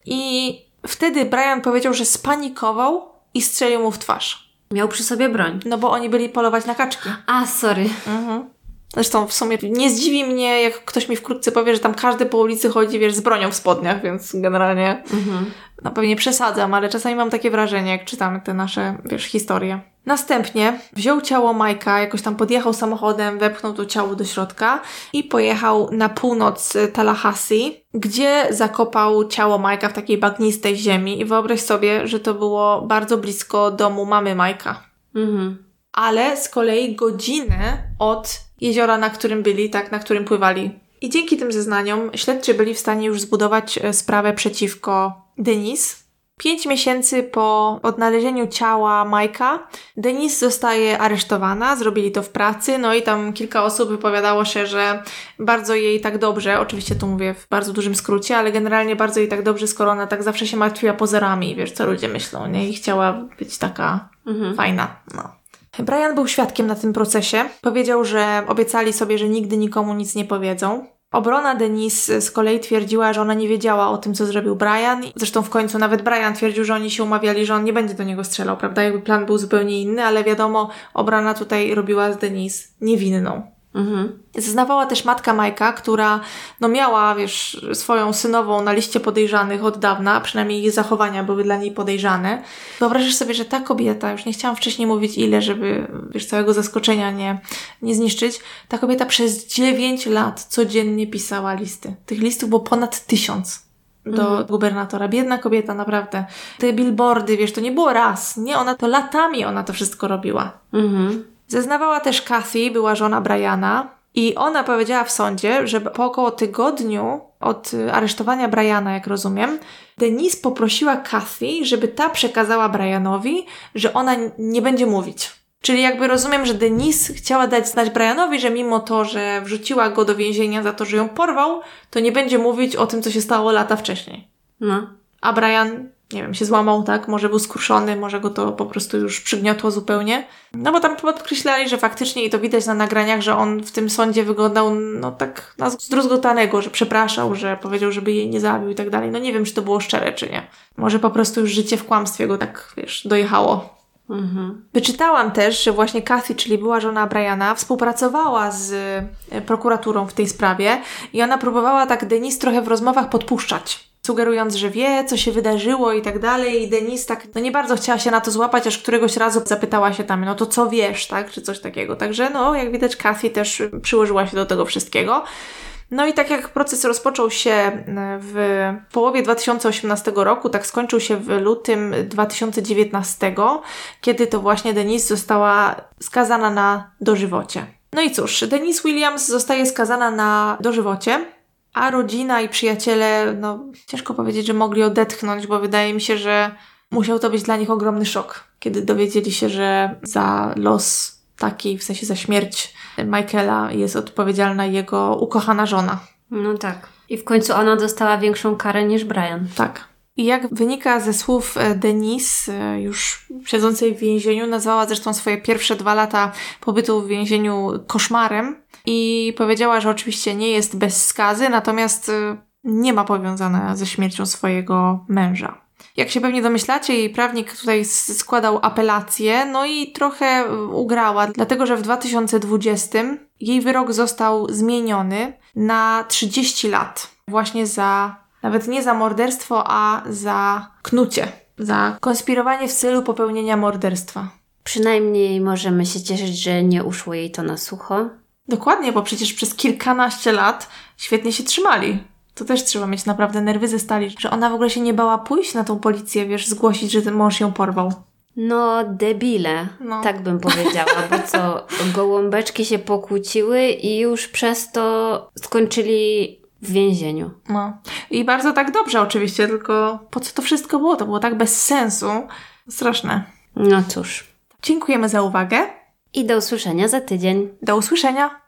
B: I wtedy Brian powiedział, że spanikował i strzelił mu w twarz.
A: Miał przy sobie broń.
B: No bo oni byli polować na kaczki.
A: A, sorry.
B: Mhm. Zresztą w sumie nie zdziwi mnie, jak ktoś mi wkrótce powie, że tam każdy po ulicy chodzi, wiesz, z bronią w spodniach, więc generalnie
A: Mhm.
B: no pewnie przesadzam, ale czasami mam takie wrażenie, jak czytamy te nasze, wiesz, historie. Następnie wziął ciało Majka, jakoś tam podjechał samochodem, wepchnął to ciało do środka i pojechał na północ y, Tallahassee, gdzie zakopał ciało Majka w takiej bagnistej ziemi i wyobraź sobie, że to było bardzo blisko domu mamy Majka
A: Mhm.
B: ale z kolei godzinę od jeziora, na którym byli, tak, na którym pływali. I dzięki tym zeznaniom śledczy byli w stanie już zbudować e, sprawę przeciwko Denise. Pięć miesięcy po odnalezieniu ciała Majka, Denise zostaje aresztowana, zrobili to w pracy, no i tam kilka osób wypowiadało się, że bardzo jej tak dobrze, oczywiście tu mówię w bardzo dużym skrócie, ale generalnie bardzo jej tak dobrze, skoro ona tak zawsze się martwiła pozorami, wiesz, co ludzie myślą, nie? I chciała być taka
A: Mhm.
B: fajna, no. Brian był świadkiem na tym procesie. Powiedział, że obiecali sobie, że nigdy nikomu nic nie powiedzą. Obrona Denise z kolei twierdziła, że ona nie wiedziała o tym, co zrobił Brian. Zresztą w końcu nawet Brian twierdził, że oni się umawiali, że on nie będzie do niego strzelał, prawda? Jakby plan był zupełnie inny, ale wiadomo, obrona tutaj robiła z Denise niewinną.
A: Mhm.
B: Zeznawała też matka Majka, która no miała, wiesz, swoją synową na liście podejrzanych od dawna, przynajmniej jej zachowania były dla niej podejrzane. Wyobrażasz sobie, że ta kobieta, już nie chciałam wcześniej mówić ile, żeby, wiesz, całego zaskoczenia nie, nie zniszczyć, ta kobieta przez 9 lat codziennie pisała listy. Tych listów było ponad tysiąc do gubernatora. Biedna kobieta, naprawdę. Te billboardy, wiesz, to nie było raz, nie? Ona to latami ona to wszystko robiła.
A: Mhm.
B: Zeznawała też Kathy, była żona Briana, i ona powiedziała w sądzie, że po około tygodniu od y, aresztowania Briana, jak rozumiem, Denise poprosiła Kathy, żeby ta przekazała Brianowi, że ona nie będzie mówić. Czyli jakby rozumiem, że Denise chciała dać znać Brianowi, że mimo to, że wrzuciła go do więzienia za to, że ją porwał, to nie będzie mówić o tym, co się stało lata wcześniej.
A: No.
B: A Brian, nie wiem, się złamał, tak? Może był skruszony, może go to po prostu już przygniotło zupełnie. No bo tam podkreślali, że faktycznie i to widać na nagraniach, że on w tym sądzie wyglądał no tak na zdruzgotanego, że przepraszał, że powiedział, żeby jej nie zabił i tak dalej. No nie wiem, czy to było szczere, czy nie. Może po prostu już życie w kłamstwie go tak, wiesz, dojechało.
A: Mhm.
B: Wyczytałam też, że właśnie Kathy, czyli była żona Briana, współpracowała z e, prokuraturą w tej sprawie i ona próbowała tak Denise trochę w rozmowach podpuszczać. Sugerując, że wie, co się wydarzyło i tak dalej, i Denise tak, no nie bardzo chciała się na to złapać, aż któregoś razu zapytała się tam, no to co wiesz, tak, czy coś takiego. Także, no, jak widać, Kathy też przyłożyła się do tego wszystkiego. No i tak jak proces rozpoczął się e, w połowie 2018 roku, tak skończył się w lutym 2019, kiedy to właśnie Denise została skazana na dożywocie. No i cóż, Denise Williams zostaje skazana na dożywocie, a rodzina i przyjaciele, no ciężko powiedzieć, że mogli odetchnąć, bo wydaje mi się, że musiał to być dla nich ogromny szok, kiedy dowiedzieli się, że za los taki, w sensie za śmierć Michaela jest odpowiedzialna jego ukochana żona.
A: No tak. I w końcu ona dostała większą karę niż Brian.
B: Tak. I jak wynika ze słów e, Denise, e, już siedzącej w więzieniu, nazwała zresztą swoje pierwsze dwa lata pobytu w więzieniu koszmarem i powiedziała, że oczywiście nie jest bez skazy, natomiast e, nie ma powiązane ze śmiercią swojego męża. Jak się pewnie domyślacie, jej prawnik tutaj składał apelację, no i trochę e, ugrała, dlatego że w 2020 jej wyrok został zmieniony na 30 lat. Właśnie za, nawet nie za morderstwo, a za knucie. Za konspirowanie w celu popełnienia morderstwa.
A: Przynajmniej możemy się cieszyć, że nie uszło jej to na sucho.
B: Dokładnie, bo przecież przez kilkanaście lat świetnie się trzymali. To też trzeba mieć naprawdę nerwy ze stali, że ona w ogóle się nie bała pójść na tą policję, wiesz, zgłosić, że ten mąż ją porwał.
A: No, debile,
B: No.
A: tak bym powiedziała, bo co, gołąbeczki się pokłóciły i już przez to skończyli w więzieniu.
B: No. I bardzo tak dobrze oczywiście, tylko po co to wszystko było? To było tak bez sensu. Straszne.
A: No cóż.
B: Dziękujemy za uwagę.
A: I do usłyszenia za tydzień.
B: Do usłyszenia.